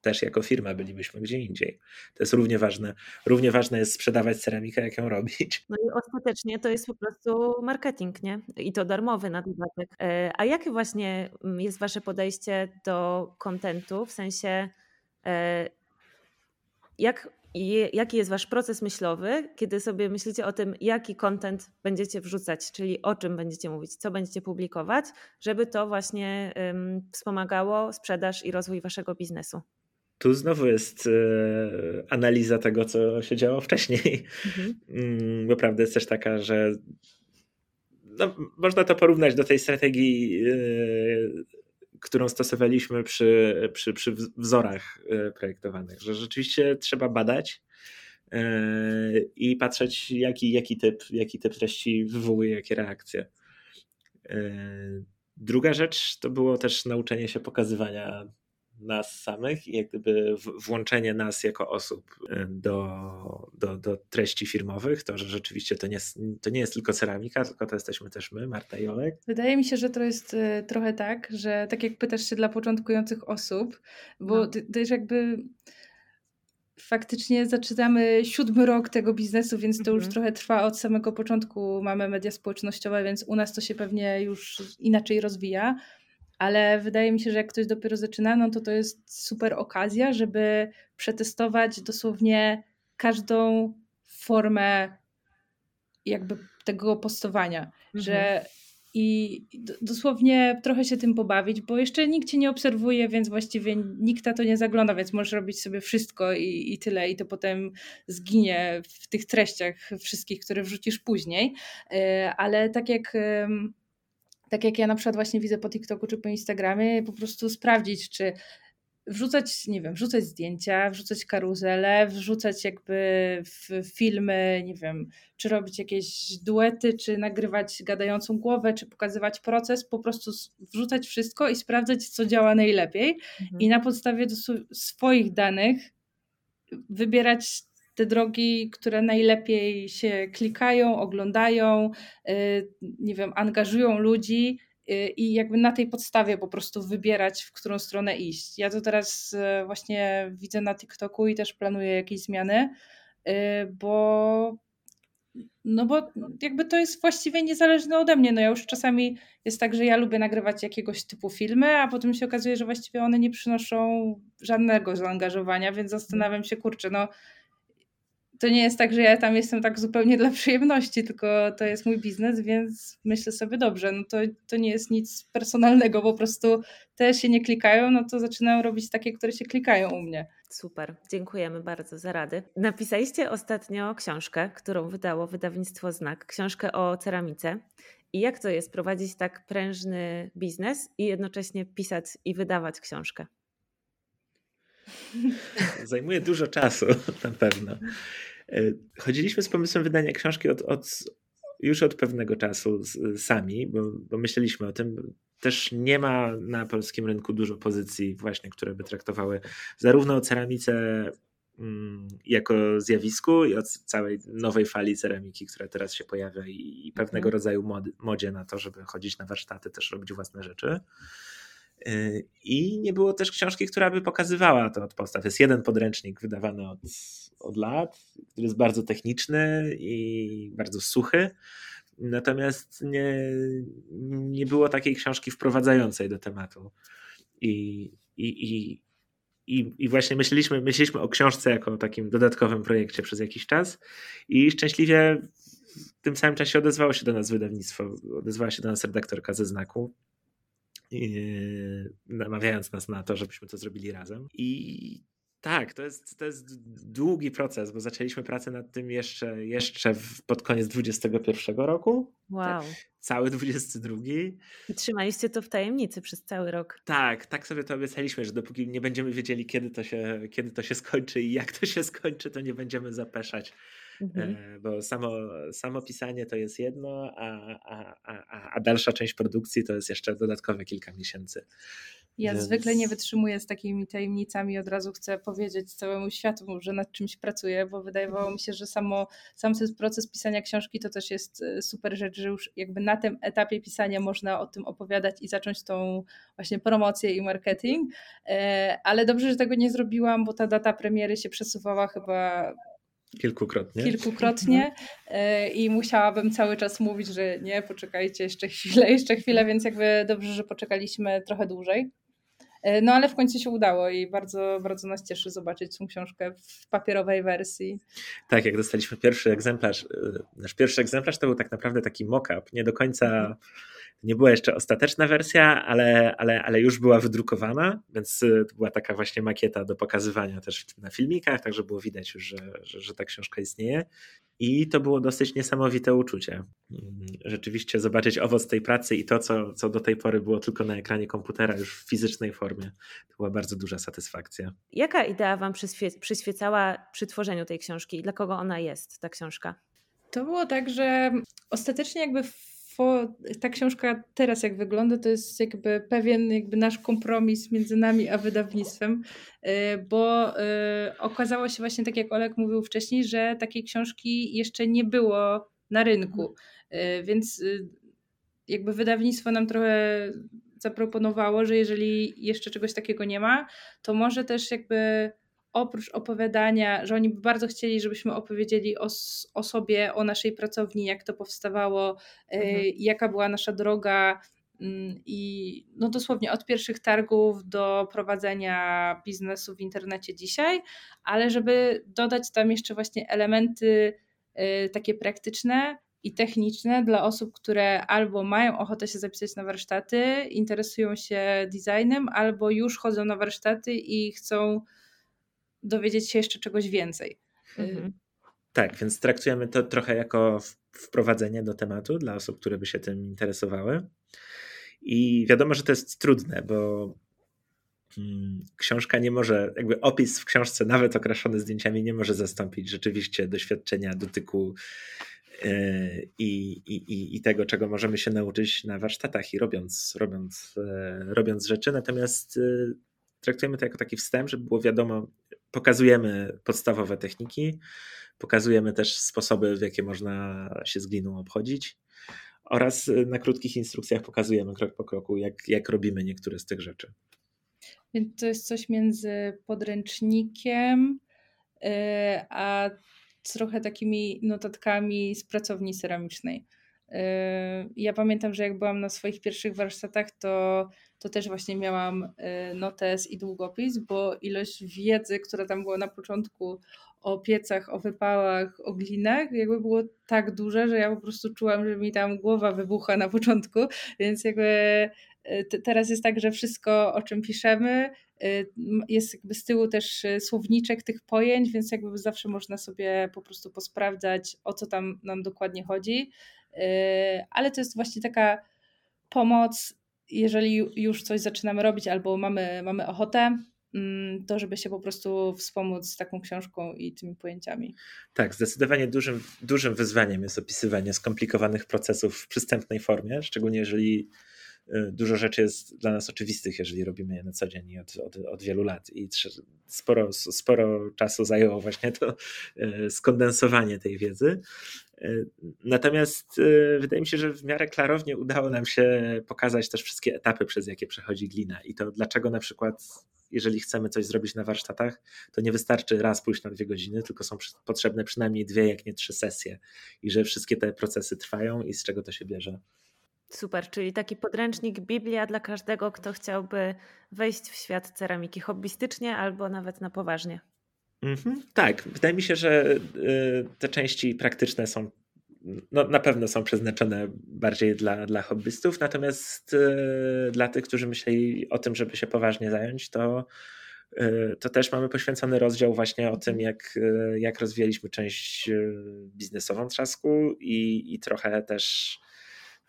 też jako firma bylibyśmy gdzie indziej. To jest równie ważne. Równie ważne jest sprzedawać ceramikę, jak ją robić.
No i ostatecznie to jest po prostu marketing, nie? I to darmowy na dodatek. E, a jakie właśnie mm, jest wasze podejście do kontentu? W sensie e, jak jaki jest wasz proces myślowy, kiedy sobie myślicie o tym, jaki content będziecie wrzucać, czyli o czym będziecie mówić, co będziecie publikować, żeby to właśnie wspomagało sprzedaż i rozwój waszego biznesu.
Tu znowu jest e, analiza tego, co się działo wcześniej. Mhm. Mm, bo prawda jest też taka, że no, można to porównać do tej strategii e, którą stosowaliśmy przy, przy, przy wzorach e, projektowanych, że rzeczywiście trzeba badać e, i patrzeć, jaki, jaki, typ, jaki typ treści wywołuje jakie reakcje. E, druga rzecz to było też nauczenie się pokazywania nas samych i jak gdyby włączenie nas jako osób y, do, do, do treści firmowych, to że rzeczywiście to nie, to nie jest tylko ceramika, tylko to jesteśmy też my, Marta i Olek.
Wydaje mi się, że to jest y, trochę tak, że tak jak pytasz się dla początkujących osób, bo no. też jakby faktycznie zaczynamy siódmy rok tego biznesu, więc to już mhm. trochę trwa od samego początku. Mamy media społecznościowe, więc u nas to się pewnie już inaczej rozwija ale wydaje mi się, że jak ktoś dopiero zaczyna, no to to jest super okazja, żeby przetestować dosłownie każdą formę jakby tego postowania, mhm. że i dosłownie trochę się tym pobawić, bo jeszcze nikt cię nie obserwuje, więc właściwie nikt na to nie zagląda, więc możesz robić sobie wszystko i, i tyle, i to potem zginie w tych treściach wszystkich, które wrzucisz później. E, ale tak jak tak jak ja na przykład właśnie widzę po TikToku czy po Instagramie, po prostu sprawdzić, czy wrzucać, nie wiem, wrzucać zdjęcia, wrzucać karuzele, wrzucać jakby filmy, nie wiem, czy robić jakieś duety, czy nagrywać gadającą głowę, czy pokazywać proces, po prostu wrzucać wszystko i sprawdzać, co działa najlepiej mhm. i na podstawie swoich danych wybierać te drogi, które najlepiej się klikają, oglądają, y, nie wiem, angażują ludzi y, i jakby na tej podstawie po prostu wybierać, w którą stronę iść. Ja to teraz y, właśnie widzę na TikToku i też planuję jakieś zmiany, bo no bo jakby to jest właściwie niezależne ode mnie. No ja już czasami jest tak, że ja lubię nagrywać jakiegoś typu filmy, a potem się okazuje, że właściwie one nie przynoszą żadnego zaangażowania, więc zastanawiam się, kurczę, no to nie jest tak, że ja tam jestem tak zupełnie dla przyjemności, tylko to jest mój biznes, więc myślę sobie, dobrze, no to, to nie jest nic personalnego, po prostu te się nie klikają, no to zaczynam robić takie, które się klikają u mnie.
Super, dziękujemy bardzo za rady. Napisaliście ostatnio książkę, którą wydało wydawnictwo Znak, książkę o ceramice. I jak to jest prowadzić tak prężny biznes i jednocześnie pisać i wydawać książkę?
Zajmuje dużo czasu, na pewno. E, chodziliśmy z pomysłem wydania książki od, od już od pewnego czasu sami, bo, bo, myśleliśmy o tym. Też nie ma na polskim rynku dużo pozycji, właśnie, które by traktowały zarówno o ceramice mm, jako zjawisku i o całej nowej fali ceramiki, która teraz się pojawia i, pewnego mhm. rodzaju mod, modzie na to, żeby chodzić na warsztaty, też robić własne rzeczy. Y, I nie było też książki, która by pokazywała to od podstaw. Jest jeden podręcznik wydawany od, od lat, który jest bardzo techniczny i bardzo suchy. Natomiast nie, nie było takiej książki wprowadzającej do tematu. I, i, i, i, I właśnie myśleliśmy, myśleliśmy o książce jako o takim dodatkowym projekcie przez jakiś czas i szczęśliwie w tym samym czasie odezwało się do nas wydawnictwo, odezwała się do nas redaktorka ze znaku, namawiając nas na to, żebyśmy to zrobili razem. I tak, to jest, to jest długi proces, bo zaczęliśmy pracę nad tym jeszcze, jeszcze pod koniec 2021 roku.
Wow.
Tak, cały 22.
I trzymaliście to w tajemnicy przez cały rok.
Tak, tak sobie to obiecaliśmy, że dopóki nie będziemy wiedzieli, kiedy to się, kiedy to się skończy i jak to się skończy, to nie będziemy zapeszać Mhm. E, bo samo, samo pisanie to jest jedno, a, a, a, a dalsza część produkcji to jest jeszcze dodatkowe kilka miesięcy.
Ja Więc... zwykle nie wytrzymuję z takimi tajemnicami, od razu chcę powiedzieć całemu światu, że nad czymś pracuję, bo wydawało mi się, że samo, sam ten proces pisania książki to też jest e, super rzecz, że już jakby na tym etapie pisania można o tym opowiadać i zacząć tą właśnie promocję i marketing, e, ale dobrze, że tego nie zrobiłam, bo ta data premiery się przesuwała chyba
Kilkukrotnie.
Kilkukrotnie mhm. e, i musiałabym cały czas mówić, że nie, poczekajcie jeszcze chwilę, jeszcze chwilę, więc jakby dobrze, że poczekaliśmy trochę dłużej. E, no ale w końcu się udało i bardzo, bardzo nas cieszy zobaczyć tą książkę w papierowej wersji.
Tak, jak dostaliśmy pierwszy egzemplarz, e, nasz pierwszy egzemplarz to był tak naprawdę taki mock-up, nie do końca mhm nie była jeszcze ostateczna wersja, ale, ale, ale już była wydrukowana, więc y, to była taka właśnie makieta do pokazywania też na filmikach, także było widać już, że, że, że ta książka istnieje. I to było dosyć niesamowite uczucie. Mm, rzeczywiście zobaczyć owoc tej pracy i to, co, co do tej pory było tylko na ekranie komputera, już w fizycznej formie, to była bardzo duża satysfakcja.
Jaka idea Wam przyświe przyświecała przy tworzeniu tej książki i dla kogo ona jest, ta książka?
To było tak, że ostatecznie jakby ta książka teraz jak wygląda, to jest jakby pewien jakby nasz kompromis między nami a wydawnictwem, y, bo y, okazało się właśnie, tak jak Olek mówił wcześniej, że takiej książki jeszcze nie było na rynku, y, więc jakby wydawnictwo nam trochę zaproponowało, że jeżeli jeszcze czegoś takiego nie ma, to może też jakby oprócz opowiadania, że oni by bardzo chcieli, żebyśmy opowiedzieli o, o sobie, o naszej pracowni, jak to powstawało, e, mhm. jaka była nasza droga mm, i no dosłownie od pierwszych targów do prowadzenia biznesu w internecie dzisiaj, ale żeby dodać tam jeszcze właśnie elementy e, takie praktyczne, i techniczne dla osób, które albo mają ochotę się zapisać na warsztaty, interesują się designem, albo już chodzą na warsztaty i chcą dowiedzieć się jeszcze czegoś więcej. Mhm.
Tak, więc traktujemy to trochę jako wprowadzenie do tematu dla osób, które by się tym interesowały. I wiadomo, że to jest trudne, bo mm, książka nie może, jakby opis w książce, nawet okraszony zdjęciami, nie może zastąpić rzeczywiście doświadczenia, dotyku e, i, i, i tego, czego możemy się nauczyć na warsztatach i robiąc, robiąc, e, robiąc rzeczy. Natomiast e, traktujemy to jako taki wstęp, żeby było wiadomo, pokazujemy podstawowe techniki, pokazujemy też sposoby, w jakie można się z gliną obchodzić oraz na krótkich instrukcjach pokazujemy krok po kroku, jak, jak robimy niektóre z tych rzeczy.
Więc to jest coś między podręcznikiem, y, a trochę takimi notatkami z pracowni ceramicznej. Y, ja pamiętam, że jak byłam na swoich pierwszych warsztatach, to, to też właśnie miałam y, notes i długopis, bo ilość wiedzy, która tam była na początku o piecach, o wypałach, o glinach, jakby było tak duże, że ja po prostu czułam, że mi tam głowa wybucha na początku, więc jakby e, teraz jest tak, że wszystko o czym piszemy e, jest jakby z tyłu też słowniczek tych pojęć, więc jakby zawsze można sobie po prostu posprawdzać o co tam nam dokładnie chodzi, ale to jest właśnie taka pomoc, jeżeli już coś zaczynamy robić albo mamy, mamy ochotę, Mm, to, żeby się po prostu wspomóc taką książką i tymi pojęciami.
Tak, zdecydowanie dużym, dużym wyzwaniem jest opisywanie skomplikowanych procesów w przystępnej formie, szczególnie jeżeli dużo rzeczy jest dla nas oczywistych, jeżeli robimy je na co dzień i od, od, od wielu lat. I sporo, sporo czasu zajęło właśnie to y, skondensowanie tej wiedzy. Y, natomiast wydaje mi się, że w miarę klarownie udało nam się pokazać też wszystkie etapy, przez jakie przechodzi glina i to dlaczego na przykład jeżeli chcemy coś zrobić na warsztatach, to nie wystarczy raz pójść na dwie godziny, tylko są potrzebne przynajmniej dwie, jak nie trzy sesje i że wszystkie te procesy trwają i z czego to się bierze.
Super, czyli taki podręcznik, Biblia dla każdego, kto chciałby wejść w świat ceramiki hobbystycznie albo nawet na poważnie.
Mhm, tak, wydaje mi się, że y, te części praktyczne są no, na pewno są przeznaczone bardziej dla, dla hobbystów, natomiast y, dla tych, którzy myśleli o tym, żeby się poważnie zająć, to, y, to też mamy poświęcony rozdział właśnie o tym, jak, y, jak rozwijaliśmy część biznesową trzasku i, i trochę też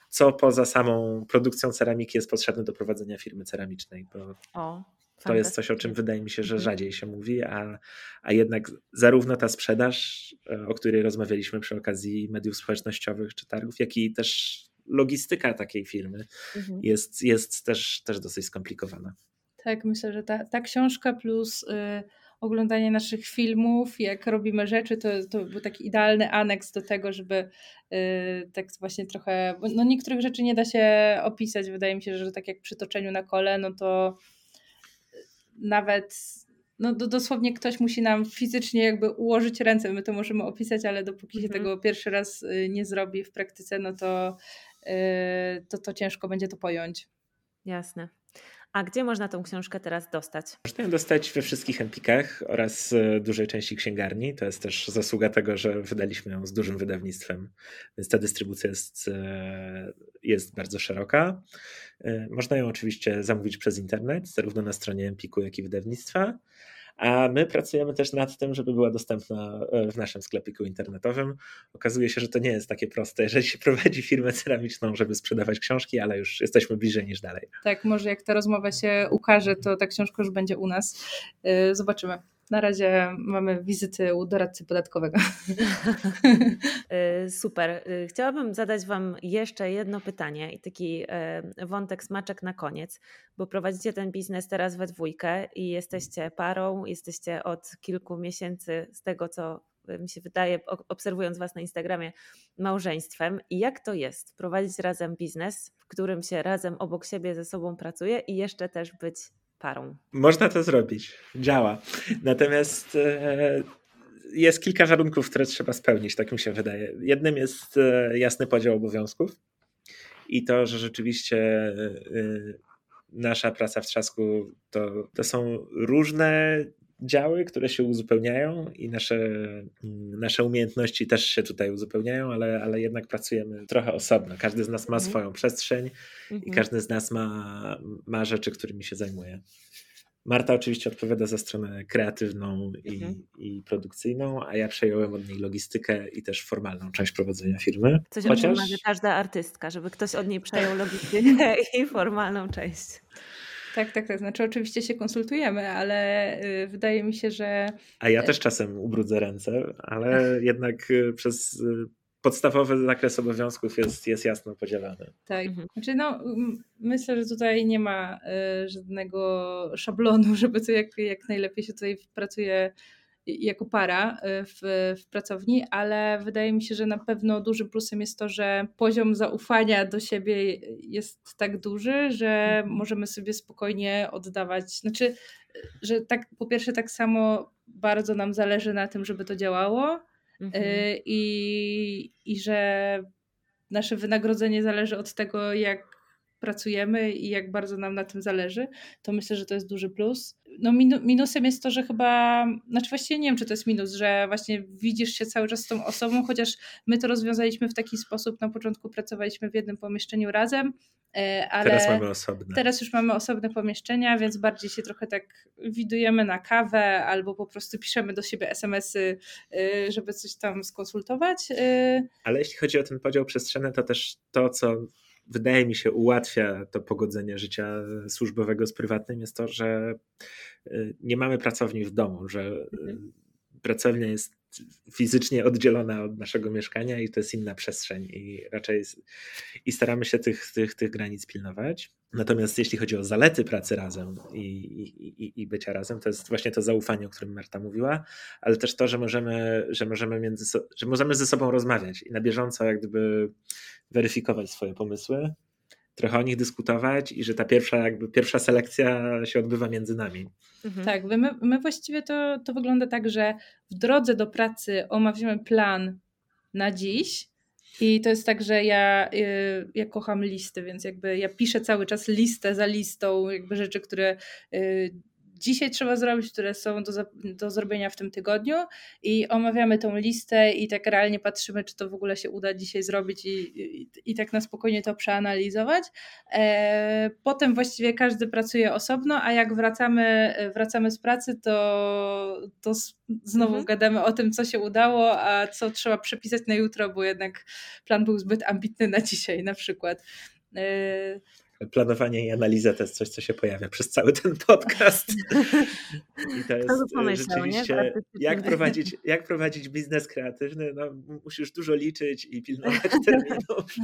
co poza samą produkcją ceramiki jest potrzebne do prowadzenia firmy ceramicznej. Bo... O, to jest coś, o czym wydaje mi się, że mhm. rzadziej się mówi, a, a jednak zarówno ta sprzedaż, e, o której rozmawialiśmy przy okazji mediów społecznościowych czy targów, jak i też logistyka takiej firmy mhm. jest, jest też, też dosyć skomplikowana.
Tak, myślę, że ta, ta książka plus y, oglądanie naszych filmów, jak robimy rzeczy, to, to był taki idealny aneks do tego, żeby y, tak właśnie trochę, no niektórych rzeczy nie da się opisać, wydaje mi się, że tak jak przy toczeniu na kole, no to nawet no dosłownie ktoś musi nam fizycznie jakby ułożyć ręce, my to możemy opisać, ale dopóki mhm. się tego pierwszy raz y, nie zrobi w praktyce, no to, y, to, to ciężko będzie to pojąć.
Jasne. A gdzie można tą książkę teraz dostać?
Można ją dostać we wszystkich empikach oraz e, dużej części księgarni. To jest też zasługa tego, że wydaliśmy ją z dużym wydawnictwem, więc ta dystrybucja jest, e, jest bardzo szeroka. E, można ją oczywiście zamówić przez internet, zarówno na stronie Empiku, jak i wydawnictwa a my pracujemy też nad tym, żeby była dostępna e, w naszym sklepiku internetowym. Okazuje się, że to nie jest takie proste, jeżeli się prowadzi firmę ceramiczną, żeby sprzedawać książki, ale już jesteśmy bliżej niż dalej.
Tak, może jak ta rozmowa się ukaże, to ta książka już będzie u nas. E, zobaczymy. Na razie mamy wizyty u doradcy podatkowego.
Y, super. Y, chciałabym zadać Wam jeszcze jedno pytanie i taki y, wątek smaczek na koniec, bo prowadzicie ten biznes teraz we dwójkę i jesteście parą, jesteście od kilku miesięcy z tego, co mi się wydaje, obserwując Was na Instagramie, małżeństwem. I jak to jest prowadzić razem biznes, w którym się razem obok siebie ze sobą pracuje i jeszcze też być parą.
Można to zrobić, działa. Natomiast e, jest kilka warunków, które trzeba spełnić, tak mi się wydaje. Jednym jest e, jasny podział obowiązków i to, że rzeczywiście e, nasza praca w trzasku to, to są różne działy, które się uzupełniają i nasze, nasze umiejętności też się tutaj uzupełniają, ale, ale jednak pracujemy trochę osobno. Każdy z nas ma mhm. swoją przestrzeń i mhm. każdy z nas ma, ma rzeczy, którymi się zajmuje. Marta oczywiście odpowiada za stronę kreatywną i, mhm. i, produkcyjną, a ja przejąłem od niej logistykę i też formalną część prowadzenia firmy.
Coś Chociaż... o każda artystka, żeby ktoś od niej przejął logistykę i formalną część.
Tak, tak, tak. Znaczy oczywiście się konsultujemy, ale y, wydaje mi się, że...
A ja też czasem ubrudzę ręce, ale jednak y, przez podstawowy zakres obowiązków jest, jest jasno podzielany.
Tak, mhm. znaczy no, myślę, że tutaj nie ma y, żadnego szablonu, żeby to jak, jak najlepiej się tutaj pracuje jako para y, w, w pracowni, ale wydaje mi się, że na pewno dużym plusem jest to, że poziom zaufania do siebie jest tak duży, że mhm. możemy sobie spokojnie oddawać. Znaczy, że tak po pierwsze tak samo bardzo nam zależy na tym, żeby to działało, Mhm. Y, I, I że nasze wynagrodzenie zależy od tego, jak pracujemy i jak bardzo nam na tym zależy, to myślę, że to jest duży plus. No minusem jest to, że chyba, znaczy właściwie nie wiem, czy to jest minus, że właśnie widzisz się cały czas z tą osobą, chociaż my to rozwiązaliśmy w taki sposób, na początku pracowaliśmy w jednym pomieszczeniu razem, e, ale
teraz mamy osobne.
Teraz już mamy osobne pomieszczenia, więc bardziej się trochę tak widujemy na kawę albo po prostu piszemy do siebie SMS-y, e, żeby coś tam skonsultować. E.
Ale jeśli chodzi o ten podział przestrzenny, to też to, co wydaje mi się ułatwia to pogodzenie życia służbowego z prywatnym, jest to, że y, nie mamy pracowni w domu, że y, mhm. pracownia jest fizycznie oddzielona od naszego mieszkania i to jest inna przestrzeń i raczej i staramy się tych, tych, tych granic pilnować. Natomiast jeśli chodzi o zalety pracy razem i, i, i bycia razem, to jest właśnie to zaufanie, o którym Marta mówiła, ale też to, że możemy, że możemy, między, że możemy ze sobą rozmawiać i na bieżąco jak gdyby weryfikować swoje pomysły, trochę o nich dyskutować i że ta pierwsza, jakby pierwsza selekcja się odbywa między nami.
Mhm. Tak, my, my właściwie to, to wygląda tak, że w drodze do pracy omawiamy plan na dziś. I to jest tak, że ja, y, ja kocham listy, więc jakby ja piszę cały czas listę za listą, jakby rzeczy, które y, dzisiaj trzeba zrobić, które są do, do zrobienia w tym tygodniu i omawiamy tą listę i tak realnie patrzymy, czy to w ogóle się uda dzisiaj zrobić i, i, i tak na spokojnie to przeanalizować. E, potem właściwie każdy pracuje osobno, a jak wracamy, wracamy z pracy, to, to znowu mhm. gadamy o tym, co się udało, a co trzeba przepisać na jutro, bo jednak plan był zbyt ambitny na dzisiaj na przykład. E,
planowanie i analiza to jest coś, co się pojawia przez cały ten podcast. I to jest pomyślał, rzeczywiście, jak prowadzić, jak prowadzić biznes kreatywny, no, musisz dużo liczyć i pilnować terminów.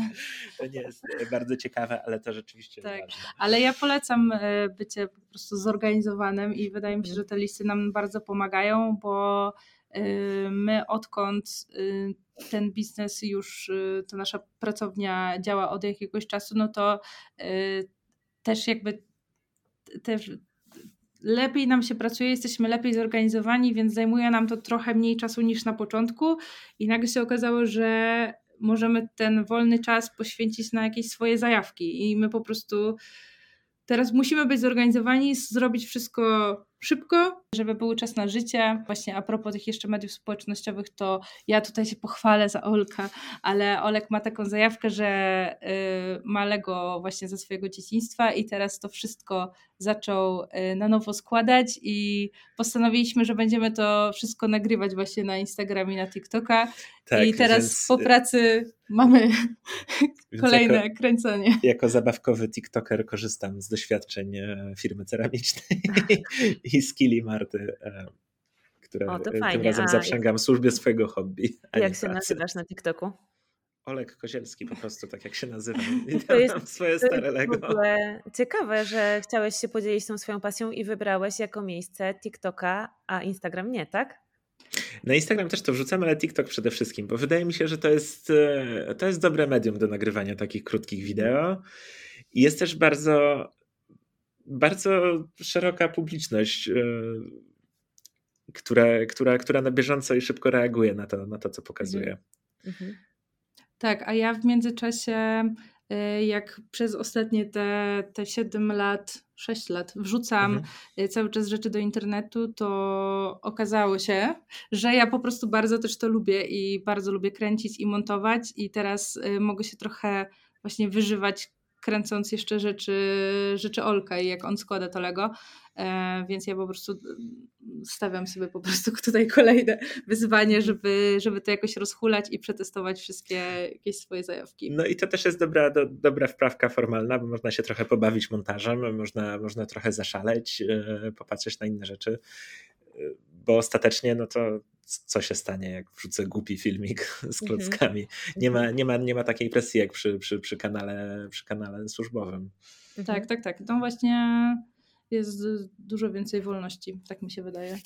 To nie jest bardzo ciekawe, ale to rzeczywiście tak. ważne.
Ale ja polecam e, bycie po prostu zorganizowanym i wydaje mi się, mhm. że te listy nam bardzo pomagają, bo e, my odkąd e, ten biznes już, y, to nasza pracownia działa od jakiegoś czasu, no to y, też jakby też lepiej nam się pracuje, jesteśmy lepiej zorganizowani, więc zajmuje nam to trochę mniej czasu niż na początku. I nagle się okazało, że możemy ten wolny czas poświęcić na jakieś swoje zajawki. I my po prostu teraz musimy być zorganizowani, zrobić wszystko szybko, żeby był czas na życie. Właśnie a propos tych jeszcze mediów społecznościowych, to ja tutaj się pochwalę za Olka, ale Olek ma taką zajawkę, że y, ma Lego właśnie ze swojego dzieciństwa i teraz to wszystko zaczął y, na nowo składać i postanowiliśmy, że będziemy to wszystko nagrywać właśnie na Instagram i na TikToka tak, I teraz więc... po pracy mamy kolejne jako, kręcenie.
Jako zabawkowy TikToker korzystam z doświadczeń e, firmy ceramicznej i skilli Marty, e, które o, tym razem A, zaprzęgam w służbie swojego hobby.
Jak się nazywasz na TikToku?
Olek Kozielski po prostu, tak jak się nazywam. I to jest swoje stare Lego.
Ciekawe, że chciałeś się podzielić tą swoją pasją i wybrałeś jako miejsce TikToka, a Instagram nie, tak?
Na Instagram też to wrzucam, ale TikTok przede wszystkim, bo wydaje mi się, że to jest, e, to jest dobre medium do nagrywania takich krótkich wideo. I jest też bardzo bardzo szeroka publiczność, e, która, która, która na bieżąco i szybko reaguje na to, na to co pokazuje. Mhm.
Tak, a ja w międzyczasie, e, jak przez ostatnie te, te 7 lat, 6 lat wrzucam mhm. E, cały czas rzeczy do internetu, to okazało się, że ja po prostu bardzo też to lubię i bardzo lubię kręcić i montować i teraz mogę się trochę właśnie wyżywać kręcąc jeszcze rzeczy, rzeczy Olka i jak on składa to Lego. E, więc ja po prostu stawiam sobie po prostu tutaj kolejne wyzwanie, żeby, żeby to jakoś rozhulać i przetestować wszystkie jakieś swoje zajawki.
No i to też jest dobra, do, dobra wprawka formalna, bo można się trochę pobawić montażem, można, można trochę zaszaleć, yy, popatrzeć na inne rzeczy, bo ostatecznie no to co się stanie, jak wrzucę głupi filmik z mhm. klockami. Nie ma, nie ma, nie ma takiej presji jak przy, przy, przy, kanale, przy kanale służbowym.
Tak, tak, tak. No właśnie jest dużo więcej wolności, tak mi się wydaje.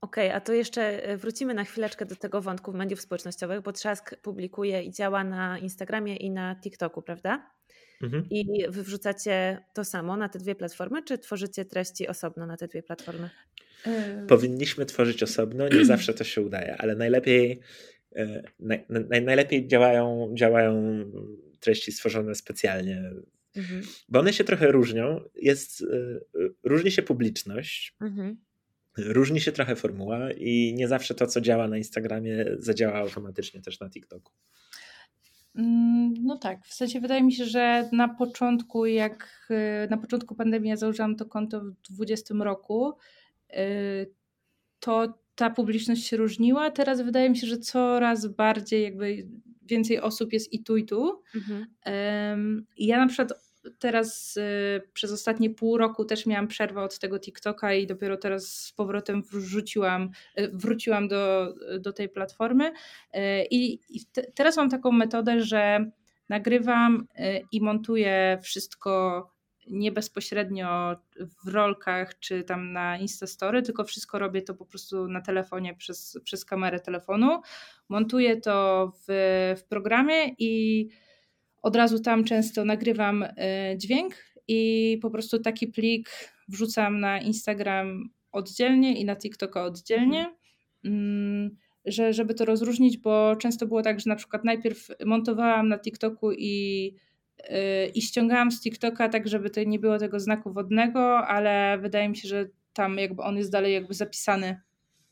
Okej, okay, a to jeszcze e, wrócimy na chwileczkę do tego wątku mediów społecznościowych, bo Trzask publikuje i działa na Instagramie i na TikToku, prawda? Mhm. I wy wrzucacie to samo na te dwie platformy, czy tworzycie treści osobno na te dwie platformy?
E, Powinniśmy tworzyć osobno, nie zawsze to się udaje, ale najlepiej, e, naj, naj, najlepiej działają, działają treści stworzone specjalnie Mhm. Bo one się trochę różnią. Jest, y, różni się publiczność, mhm. różni się trochę formuła i nie zawsze to, co działa na Instagramie, zadziała automatycznie też na TikToku.
Mm, no tak, w sensie wydaje mi się, że na początku, jak y, na początku pandemii ja założyłam to konto w 2020 roku, y, to ta publiczność się różniła. Teraz wydaje mi się, że coraz bardziej jakby więcej osób jest i tu, i tu. Mhm. Ja na przykład teraz y, przez ostatnie pół roku też miałam przerwę od tego TikToka i dopiero teraz z powrotem wrzuciłam, y, wróciłam do, do tej platformy. Y, I, i te, teraz mam taką metodę, że nagrywam i montuję wszystko nie bezpośrednio w rolkach czy tam na Instastory, tylko wszystko robię to po prostu na telefonie przez, przez kamerę telefonu. Montuję to w, w programie i od razu tam często nagrywam y, dźwięk i po prostu taki plik wrzucam na Instagram oddzielnie i na TikToka oddzielnie. Mm, że, żeby to rozróżnić, bo często było tak, że na przykład najpierw montowałam na TikToku i, y, i ściągałam z TikToka tak, żeby to nie było tego znaku wodnego, ale wydaje mi się, że tam jakby on jest dalej jakby zapisany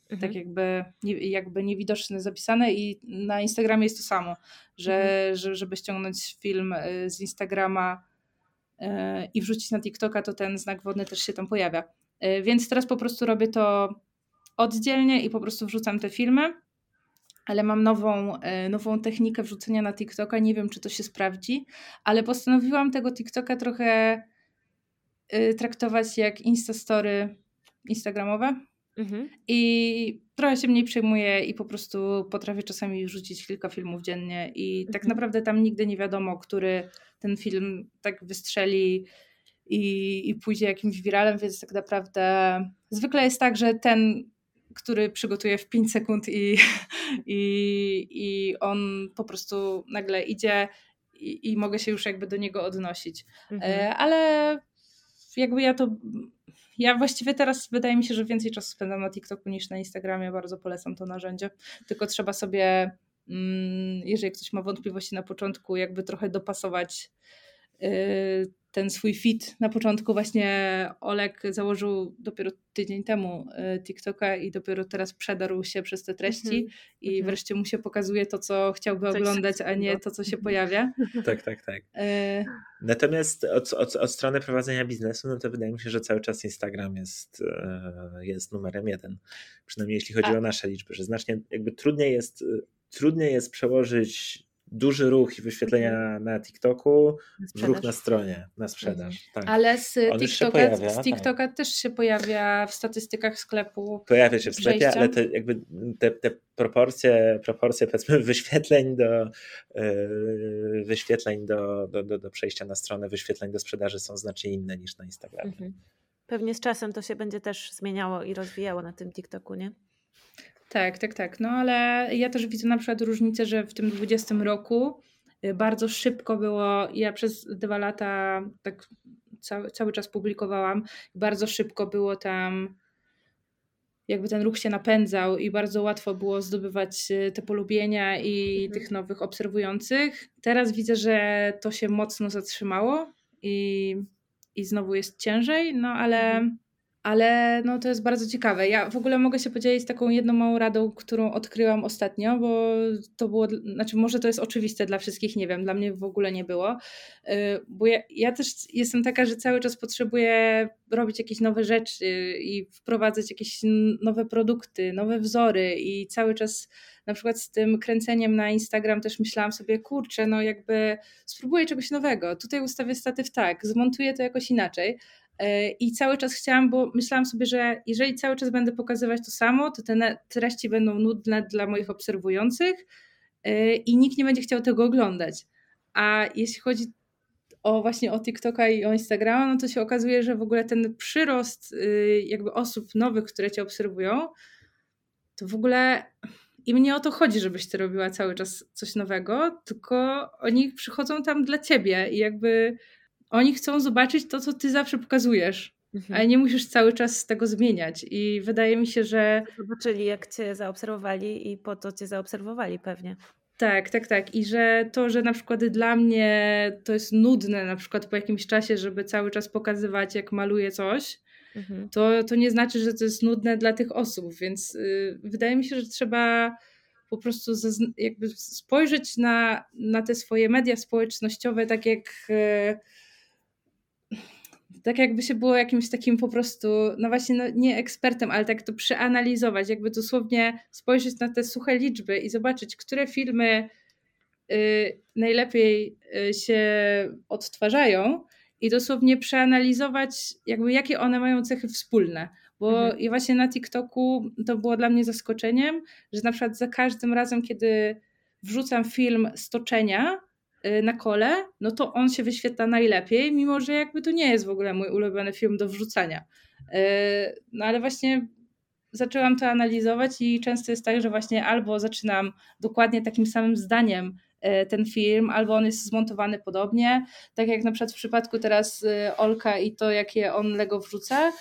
mhm. tak jakby, jakby niewidoczne zapisane i na Instagramie jest to samo, że, mhm. że żeby ściągnąć film y, z Instagrama y, i wrzucić na TikToka, to ten znak wodny też się tam pojawia. Y, więc teraz po prostu robię to oddzielnie i po prostu wrzucam te filmy, ale mam nową, nową technikę wrzucenia na TikToka. Nie wiem, czy to się sprawdzi, ale postanowiłam tego TikToka trochę traktować jak Instastory instagramowe Mhm. I trochę się mniej przejmuję i po prostu potrafię czasami wrzucić kilka filmów dziennie i tak mhm. tak naprawdę tam nigdy nie wiadomo, który ten film tak wystrzeli i, i pójdzie jakimś wiralem, więc tak naprawdę zwykle jest tak, że ten, który przygotuje w 5 sekund i, i, i on po prostu nagle idzie i, i mogę się już jakby do niego odnosić. Mhm. E, ale jakby ja to ja właściwie teraz wydaje mi się, że więcej czasu spędzam na TikToku niż na Instagramie. Bardzo polecam to narzędzie. Tylko trzeba sobie, mm, jeżeli ktoś ma wątpliwości na początku, jakby trochę dopasować y, ten swój fit. Na początku właśnie Olek założył dopiero tydzień temu y, TikToka i dopiero teraz przedarł się przez te treści mm -hmm. i mm -hmm. wreszcie mu się pokazuje to, co chciałby Coś oglądać, a nie to, co się pojawia.
Tak, tak, tak. Y Natomiast od, od, od, strony prowadzenia biznesu, no to wydaje mi się, że cały czas Instagram jest, e, jest numerem jeden. Przynajmniej jeśli chodzi a. o nasze liczby, że znacznie jakby trudniej jest, trudniej jest przełożyć duży ruch i wyświetlenia mhm. na TikToku w ruch na stronie, na sprzedaż.
Mhm. Tak. Ale z TikToka, pojawia, z tak. TikToka tak. też się pojawia w statystykach sklepu.
Pojawia się w sklepie, ale te, jakby te, te proporcje, proporcje powiedzmy wyświetleń do yy, wyświetleń do, do, do, do, przejścia na stronę, wyświetleń do sprzedaży są znacznie inne niż na Instagramie. Mhm.
Pewnie z czasem to się będzie też zmieniało i rozwijało na tym TikToku, nie?
Tak, tak, tak. No ale ja też widzę na przykład różnicę, że w tym 20 roku y, bardzo szybko było, ja przez dwa lata tak cały, cały czas publikowałam, bardzo szybko było tam jakby ten ruch się napędzał i bardzo łatwo było zdobywać y, te polubienia i mhm. tych nowych obserwujących. Teraz widzę, że to się mocno zatrzymało i, i znowu jest ciężej, no ale, mhm. Ale no to jest bardzo ciekawe. Ja w ogóle mogę się podzielić taką jedną małą radą, którą odkryłam ostatnio, bo to było, znaczy może to jest oczywiste dla wszystkich, nie wiem, dla mnie w ogóle nie było, y, bo ja, ja też jestem taka, że cały czas potrzebuję robić jakieś nowe rzeczy i wprowadzać jakieś nowe produkty, nowe wzory i cały czas na przykład z tym kręceniem na Instagram też myślałam sobie, kurczę, no jakby spróbuję czegoś nowego, tutaj ustawię statyw tak, zmontuję to jakoś inaczej, I cały czas chciałam, bo myślałam sobie, że jeżeli cały czas będę pokazywać to samo, to te treści będą nudne dla moich obserwujących e, i nikt nie będzie chciał tego oglądać. A jeśli chodzi o właśnie o TikToka i o Instagrama, no to się okazuje, że w ogóle ten przyrost y, jakby osób nowych, które cię obserwują, to w ogóle im nie o to chodzi, żebyś ty robiła cały czas coś nowego, tylko oni przychodzą tam dla ciebie i jakby oni chcą zobaczyć to, co ty zawsze pokazujesz. Mhm. Ale nie musisz cały czas tego zmieniać. I wydaje mi się, że.
Zobaczyli, jak cię zaobserwowali i po to cię zaobserwowali pewnie.
Tak, tak, tak. I że to, że na przykład dla mnie to jest nudne, na przykład po jakimś czasie, żeby cały czas pokazywać, jak maluję coś, mhm. to, to nie znaczy, że to jest nudne dla tych osób. Więc yy, wydaje mi się, że trzeba po prostu jakby spojrzeć na, na te swoje media społecznościowe, tak jak. Yy, tak jakby się było jakimś takim po prostu, no właśnie, no nie ekspertem, ale tak to przeanalizować, jakby dosłownie spojrzeć na te suche liczby i zobaczyć, które filmy y, najlepiej y, się odtwarzają i dosłownie przeanalizować, jakby jakie one mają cechy wspólne. Bo mhm. i właśnie na TikToku to było dla mnie zaskoczeniem, że na przykład za każdym razem, kiedy wrzucam film stoczenia, Y, na kole, no to on się wyświetla najlepiej, mimo że jakby to nie jest w ogóle mój ulubiony film do wrzucania. Y, no ale właśnie zaczęłam to analizować i często jest tak, że właśnie albo zaczynam dokładnie takim samym zdaniem y, ten film, albo on jest zmontowany podobnie, tak jak na przykład w przypadku teraz Olka i to, jakie on Lego wrzuca,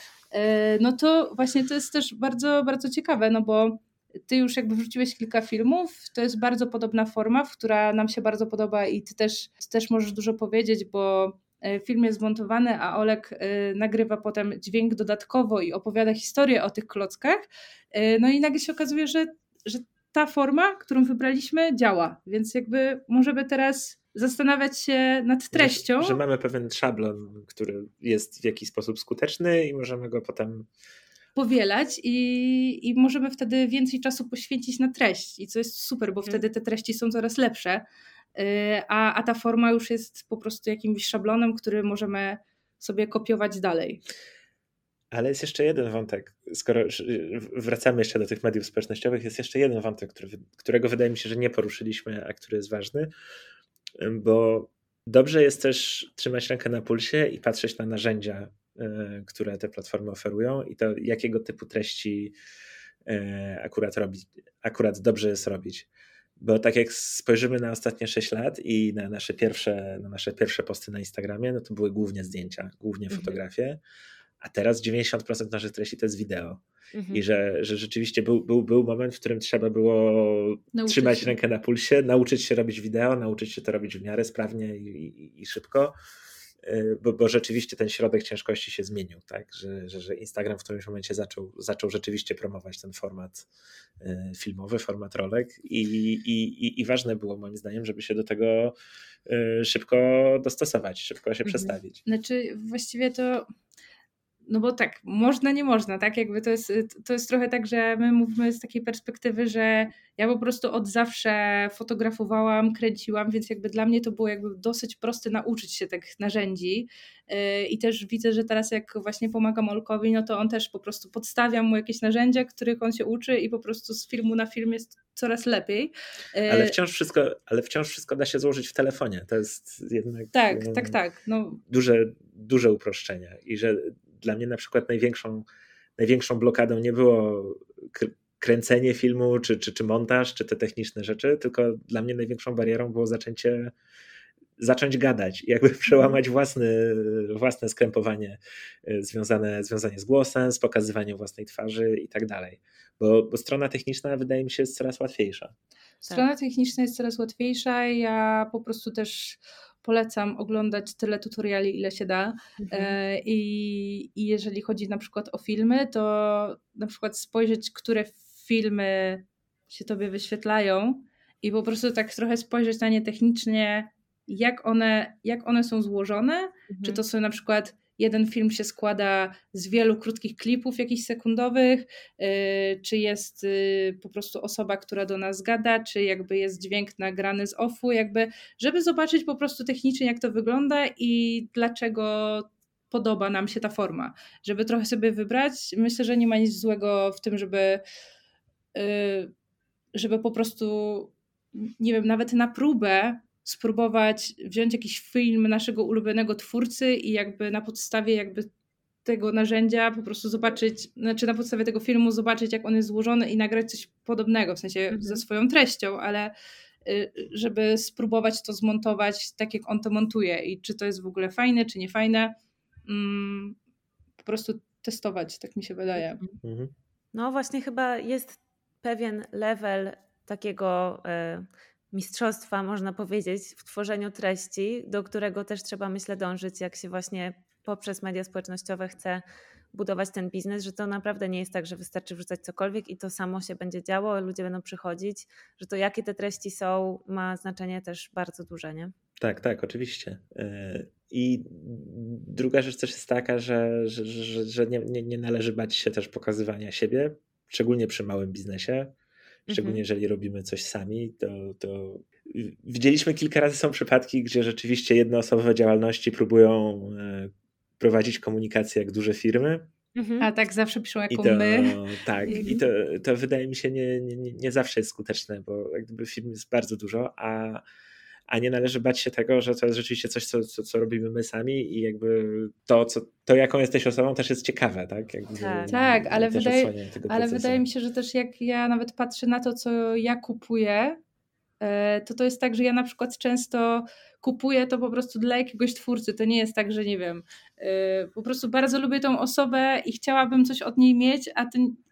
no to właśnie to jest też bardzo, bardzo ciekawe, no bo ty już jakby wrzuciłeś kilka filmów, to jest bardzo podobna forma, która nam się bardzo podoba i ty też, ty też możesz dużo powiedzieć, bo e, film jest zmontowany, a Olek e, nagrywa potem dźwięk dodatkowo i opowiada historię o tych klockach. E, no i nagle się okazuje, że, że ta forma, którą wybraliśmy, działa. Więc jakby możemy teraz zastanawiać się nad treścią.
Że, że mamy pewien szablon, który jest w jakiś sposób skuteczny i możemy go potem
powielać i, i możemy wtedy więcej czasu poświęcić na treść i co jest super, bo mhm. wtedy te treści są coraz lepsze, y, a, a ta forma już jest po prostu jakimś szablonem, który możemy sobie kopiować dalej.
Ale jest jeszcze jeden wątek, skoro wracamy jeszcze do tych mediów społecznościowych, jest jeszcze jeden wątek, który, którego wydaje mi się, że nie poruszyliśmy, a który jest ważny, bo dobrze jest też trzymać rękę na pulsie i patrzeć na narzędzia, które te platformy oferują i to jakiego typu treści e, akurat robić, akurat dobrze jest robić. Bo tak jak spojrzymy na ostatnie 6 lat i na nasze pierwsze, na nasze pierwsze posty na Instagramie, no to były głównie zdjęcia, głównie mhm. fotografie, a teraz 90% naszych treści to jest wideo. Mhm. I że, że rzeczywiście był, był, był moment, w którym trzeba było nauczyć trzymać się. rękę na pulsie, nauczyć się robić wideo, nauczyć się to robić w miarę sprawnie i, i, i szybko bo, bo, rzeczywiście ten środek ciężkości się zmienił, tak? Że, że, że, Instagram w którymś momencie zaczął, zaczął rzeczywiście promować ten format y, filmowy, format rolek i, i, i, ważne było moim zdaniem, żeby się do tego y, szybko dostosować, szybko się mhm. przestawić.
Znaczy właściwie to no bo tak, można, nie można, tak? Jakby to jest, to jest trochę tak, że my mówimy z takiej perspektywy, że ja po prostu od zawsze fotografowałam, kręciłam, więc jakby dla mnie to było jakby dosyć proste nauczyć się tych narzędzi yy, i też widzę, że teraz jak właśnie pomagam Olkowi, no to on też po prostu podstawiam mu jakieś narzędzia, których on się uczy i po prostu z filmu na film jest coraz lepiej.
Yy, ale wciąż wszystko, ale wciąż wszystko da się złożyć w telefonie, to jest jednak...
Tak, tak, tak. No.
Duże, duże uproszczenie i że dla mnie na przykład największą, największą blokadą nie było kręcenie filmu, czy, czy, czy montaż, czy te techniczne rzeczy, tylko dla mnie największą barierą było zaczęcie zacząć gadać jakby przełamać własny, własne skrępowanie e, związane, związane z głosem, z pokazywaniem własnej twarzy i tak dalej. Bo, bo strona techniczna wydaje mi się jest coraz łatwiejsza.
Strona techniczna jest coraz łatwiejsza. Ja po prostu też polecam oglądać tyle tutoriali, ile się da.
Mhm.
E, I, I jeżeli chodzi na przykład o filmy, to na przykład spojrzeć, które filmy się tobie wyświetlają i po prostu tak trochę spojrzeć na nie technicznie, jak one, jak one są złożone. Czy
Mhm.
to są na przykład jeden film się składa z wielu krótkich klipów jakichś sekundowych, yy, czy jest yy, po prostu osoba, która do nas gada, czy jakby jest dźwięk nagrany z offu, jakby, żeby zobaczyć po prostu technicznie, jak to wygląda i dlaczego podoba nam się ta forma. Żeby trochę sobie wybrać, myślę, że nie ma nic złego w tym, żeby yy, żeby po prostu, nie wiem, nawet na próbę spróbować wziąć jakiś film naszego ulubionego twórcy i jakby na podstawie jakby tego narzędzia po prostu zobaczyć, znaczy na podstawie tego filmu zobaczyć, jak on jest złożony i nagrać coś podobnego, w sensie
Mhm.
ze swoją treścią, ale y, żeby spróbować to zmontować tak, jak on to montuje i czy to jest w ogóle fajne, czy nie fajne. Mm, po prostu testować, tak mi się wydaje.
Mhm.
No właśnie chyba jest pewien level takiego e, mistrzostwa, można powiedzieć, w tworzeniu treści, do którego też trzeba, myślę, dążyć, jak się właśnie poprzez media społecznościowe chce budować ten biznes, że to naprawdę nie jest tak, że wystarczy wrzucać cokolwiek i to samo się będzie działo, ludzie będą przychodzić, że to jakie te treści są ma znaczenie też bardzo duże, nie?
Tak, tak, oczywiście. Yy, I druga rzecz też jest taka, że, że, że, że nie, nie, nie należy bać się też pokazywania siebie, szczególnie przy małym biznesie. Szczególnie
Mhm.
jeżeli robimy coś sami, to, to widzieliśmy kilka razy są przypadki, gdzie rzeczywiście jednoosobowe działalności próbują e, prowadzić komunikację jak duże firmy.
Mhm.
A tak zawsze piszą
I
jako
to,
my.
tak, i to, to wydaje mi się nie, nie, nie zawsze jest skuteczne, bo jak gdyby firm jest bardzo dużo, a, a nie należy bać się tego, że to jest rzeczywiście coś, co, co, co robimy my sami i jakby to, co, to, jaką jesteś osobą, też jest ciekawe, tak? Jakby
Tak.
Tak, ale
też
wydaje- Ale wydaje mi się, że też jak ja nawet patrzę na to, co ja kupuję, e, to to jest tak, że ja na przykład często kupuję to po prostu dla jakiegoś twórcy. To nie jest tak, że nie wiem, e, po prostu bardzo lubię tą osobę i chciałabym coś od niej mieć, a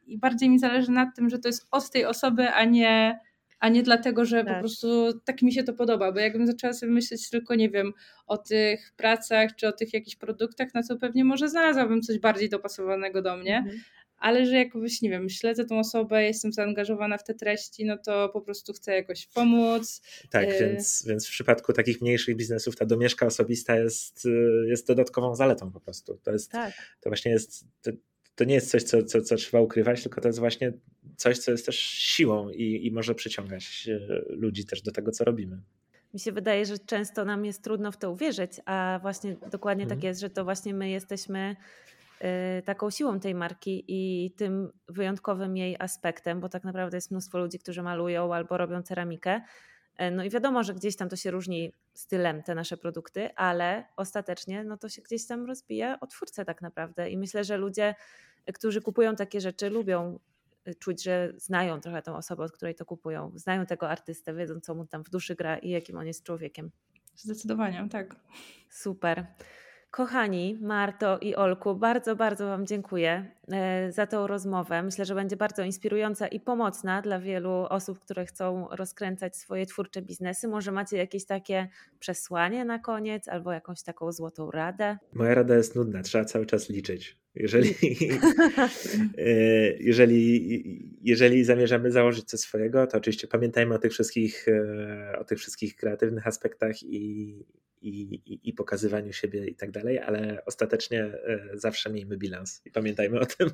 i bardziej mi zależy na tym, że to jest od tej osoby, a nie, a nie dlatego, że po
Tak.
prostu tak mi się to podoba. Bo jakbym zaczęła sobie myśleć tylko, nie wiem, o tych pracach czy o tych jakichś produktach, no to pewnie może znalazłabym coś bardziej dopasowanego do mnie
Mhm.
ale że jakoś, nie wiem, śledzę tą osobę, jestem zaangażowana w te treści, no to po prostu chcę jakoś pomóc.
Tak,
Y-
więc, więc w przypadku takich mniejszych biznesów ta domieszka osobista jest, y, jest dodatkową zaletą po prostu. To, jest,
Tak.
to właśnie jest, to, to nie jest coś, co, co, co trzeba ukrywać, tylko to jest właśnie coś, co jest też siłą i, i może przyciągać y, ludzi też do tego, co robimy.
Mi się wydaje, że często nam jest trudno w to uwierzyć, a właśnie dokładnie tak
Mhm.
jest, że to właśnie my jesteśmy y, taką siłą tej marki i tym wyjątkowym jej aspektem, bo tak naprawdę jest mnóstwo ludzi, którzy malują albo robią ceramikę. E, No i wiadomo, że gdzieś tam to się różni stylem te nasze produkty, ale ostatecznie no to się gdzieś tam rozbija o twórcę tak naprawdę. I myślę, że ludzie, którzy kupują takie rzeczy, lubią czuć, że znają trochę tą osobę, od której to kupują. Znają tego artystę, wiedzą, co mu tam w duszy gra i jakim on jest człowiekiem.
Zdecydowanie, tak.
Super. Kochani Marto i Olku, bardzo, bardzo Wam dziękuję za tą rozmowę. Myślę, że będzie bardzo inspirująca i pomocna dla wielu osób, które chcą rozkręcać swoje twórcze biznesy. Może macie jakieś takie przesłanie na koniec albo jakąś taką złotą radę?
Moja rada jest nudna, trzeba cały czas liczyć. Jeżeli, y, jeżeli, jeżeli zamierzamy założyć coś swojego, to oczywiście pamiętajmy o tych wszystkich, e, o tych wszystkich kreatywnych aspektach i, i, i- pokazywaniu siebie i tak dalej, ale ostatecznie e, zawsze miejmy bilans i pamiętajmy o tym.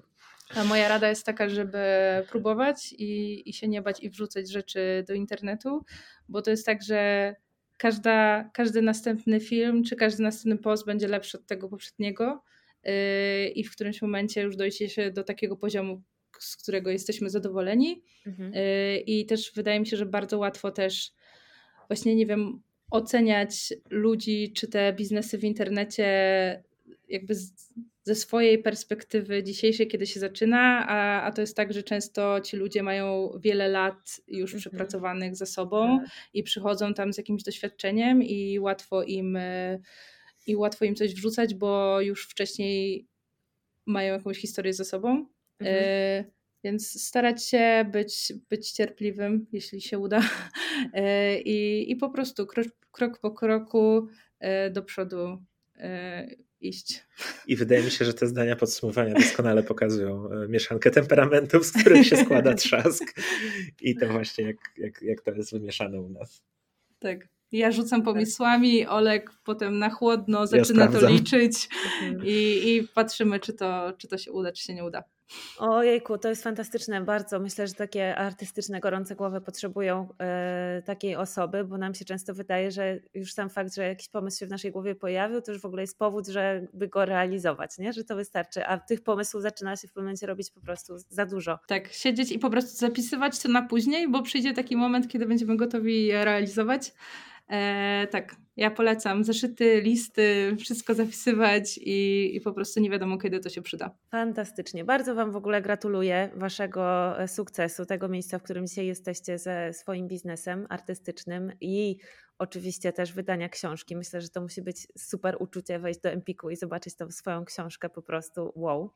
A moja rada jest taka, żeby próbować i, i się nie bać i wrzucać rzeczy do internetu, bo to jest tak, że każda, każdy następny film czy każdy następny post będzie lepszy od tego poprzedniego yy, i w którymś momencie już dojdzie się do takiego poziomu, z którego jesteśmy zadowoleni.
Mhm.
Yy, I też wydaje mi się, że bardzo łatwo też właśnie, nie wiem, oceniać ludzi czy te biznesy w internecie jakby z, ze swojej perspektywy dzisiejszej, kiedy się zaczyna, a, a to jest tak, że często ci ludzie mają wiele lat już
Mhm.
przepracowanych za sobą i przychodzą tam z jakimś doświadczeniem i łatwo im y, i łatwo im coś wrzucać, bo już wcześniej mają jakąś historię za sobą.
Mhm.
Y, Więc starać się być, być cierpliwym, jeśli się uda. Y, I, i po prostu krok, krok po kroku e, do przodu e, iść.
I wydaje mi się, że te zdania podsumowania doskonale pokazują e, mieszankę temperamentów, z których się składa trzask i to właśnie jak, jak, jak to jest wymieszane u nas.
Tak. Ja rzucam pomysłami, Olek potem na chłodno zaczyna ja to liczyć mhm. i, i patrzymy, czy to, czy to się uda, czy się nie uda.
Ojejku, to jest fantastyczne bardzo. Myślę, że takie artystyczne, gorące głowy potrzebują e, takiej osoby, bo nam się często wydaje, że już sam fakt, że jakiś pomysł się w naszej głowie pojawił, to już w ogóle jest powód, żeby go realizować, nie? że to wystarczy, a tych pomysłów zaczyna się w pewnym momencie robić po prostu za dużo.
Tak, siedzieć i po prostu zapisywać to na później, bo przyjdzie taki moment, kiedy będziemy gotowi je realizować. E, tak, ja polecam zeszyty, listy, wszystko zapisywać i, i po prostu nie wiadomo, kiedy to się przyda.
Fantastycznie. Bardzo Wam w ogóle gratuluję Waszego e, sukcesu, tego miejsca, w którym dzisiaj jesteście ze swoim biznesem artystycznym i oczywiście też wydania książki. Myślę, że to musi być super uczucie wejść do Empiku i zobaczyć tą swoją książkę po prostu wow.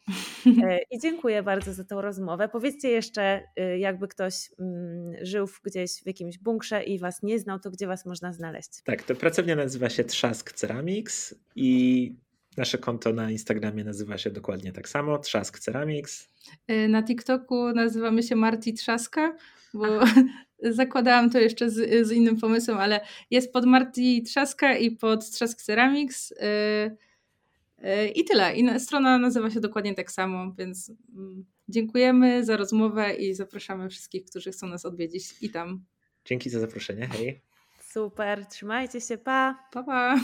E, I dziękuję bardzo za tą rozmowę. Powiedzcie jeszcze, y, jakby ktoś mm, żył gdzieś w jakimś bunkrze i was nie znał, to gdzie was można znaleźć?
Tak, to pracownia nazywa się Trzask Ceramics i Nasze konto na Instagramie nazywa się dokładnie tak samo, Trzask Ceramics.
E, na TikToku nazywamy się Marti Trzaska, bo zakładałam to jeszcze z, z, innym pomysłem, ale jest pod Marti Trzaska i pod Trzask Ceramics. Yy, yy, I tyle. I strona nazywa się dokładnie tak samo, więc yy, dziękujemy za rozmowę i zapraszamy wszystkich, którzy chcą nas odwiedzić i tam.
Dzięki za zaproszenie. Hej.
Super, trzymajcie się, pa.
Pa, pa.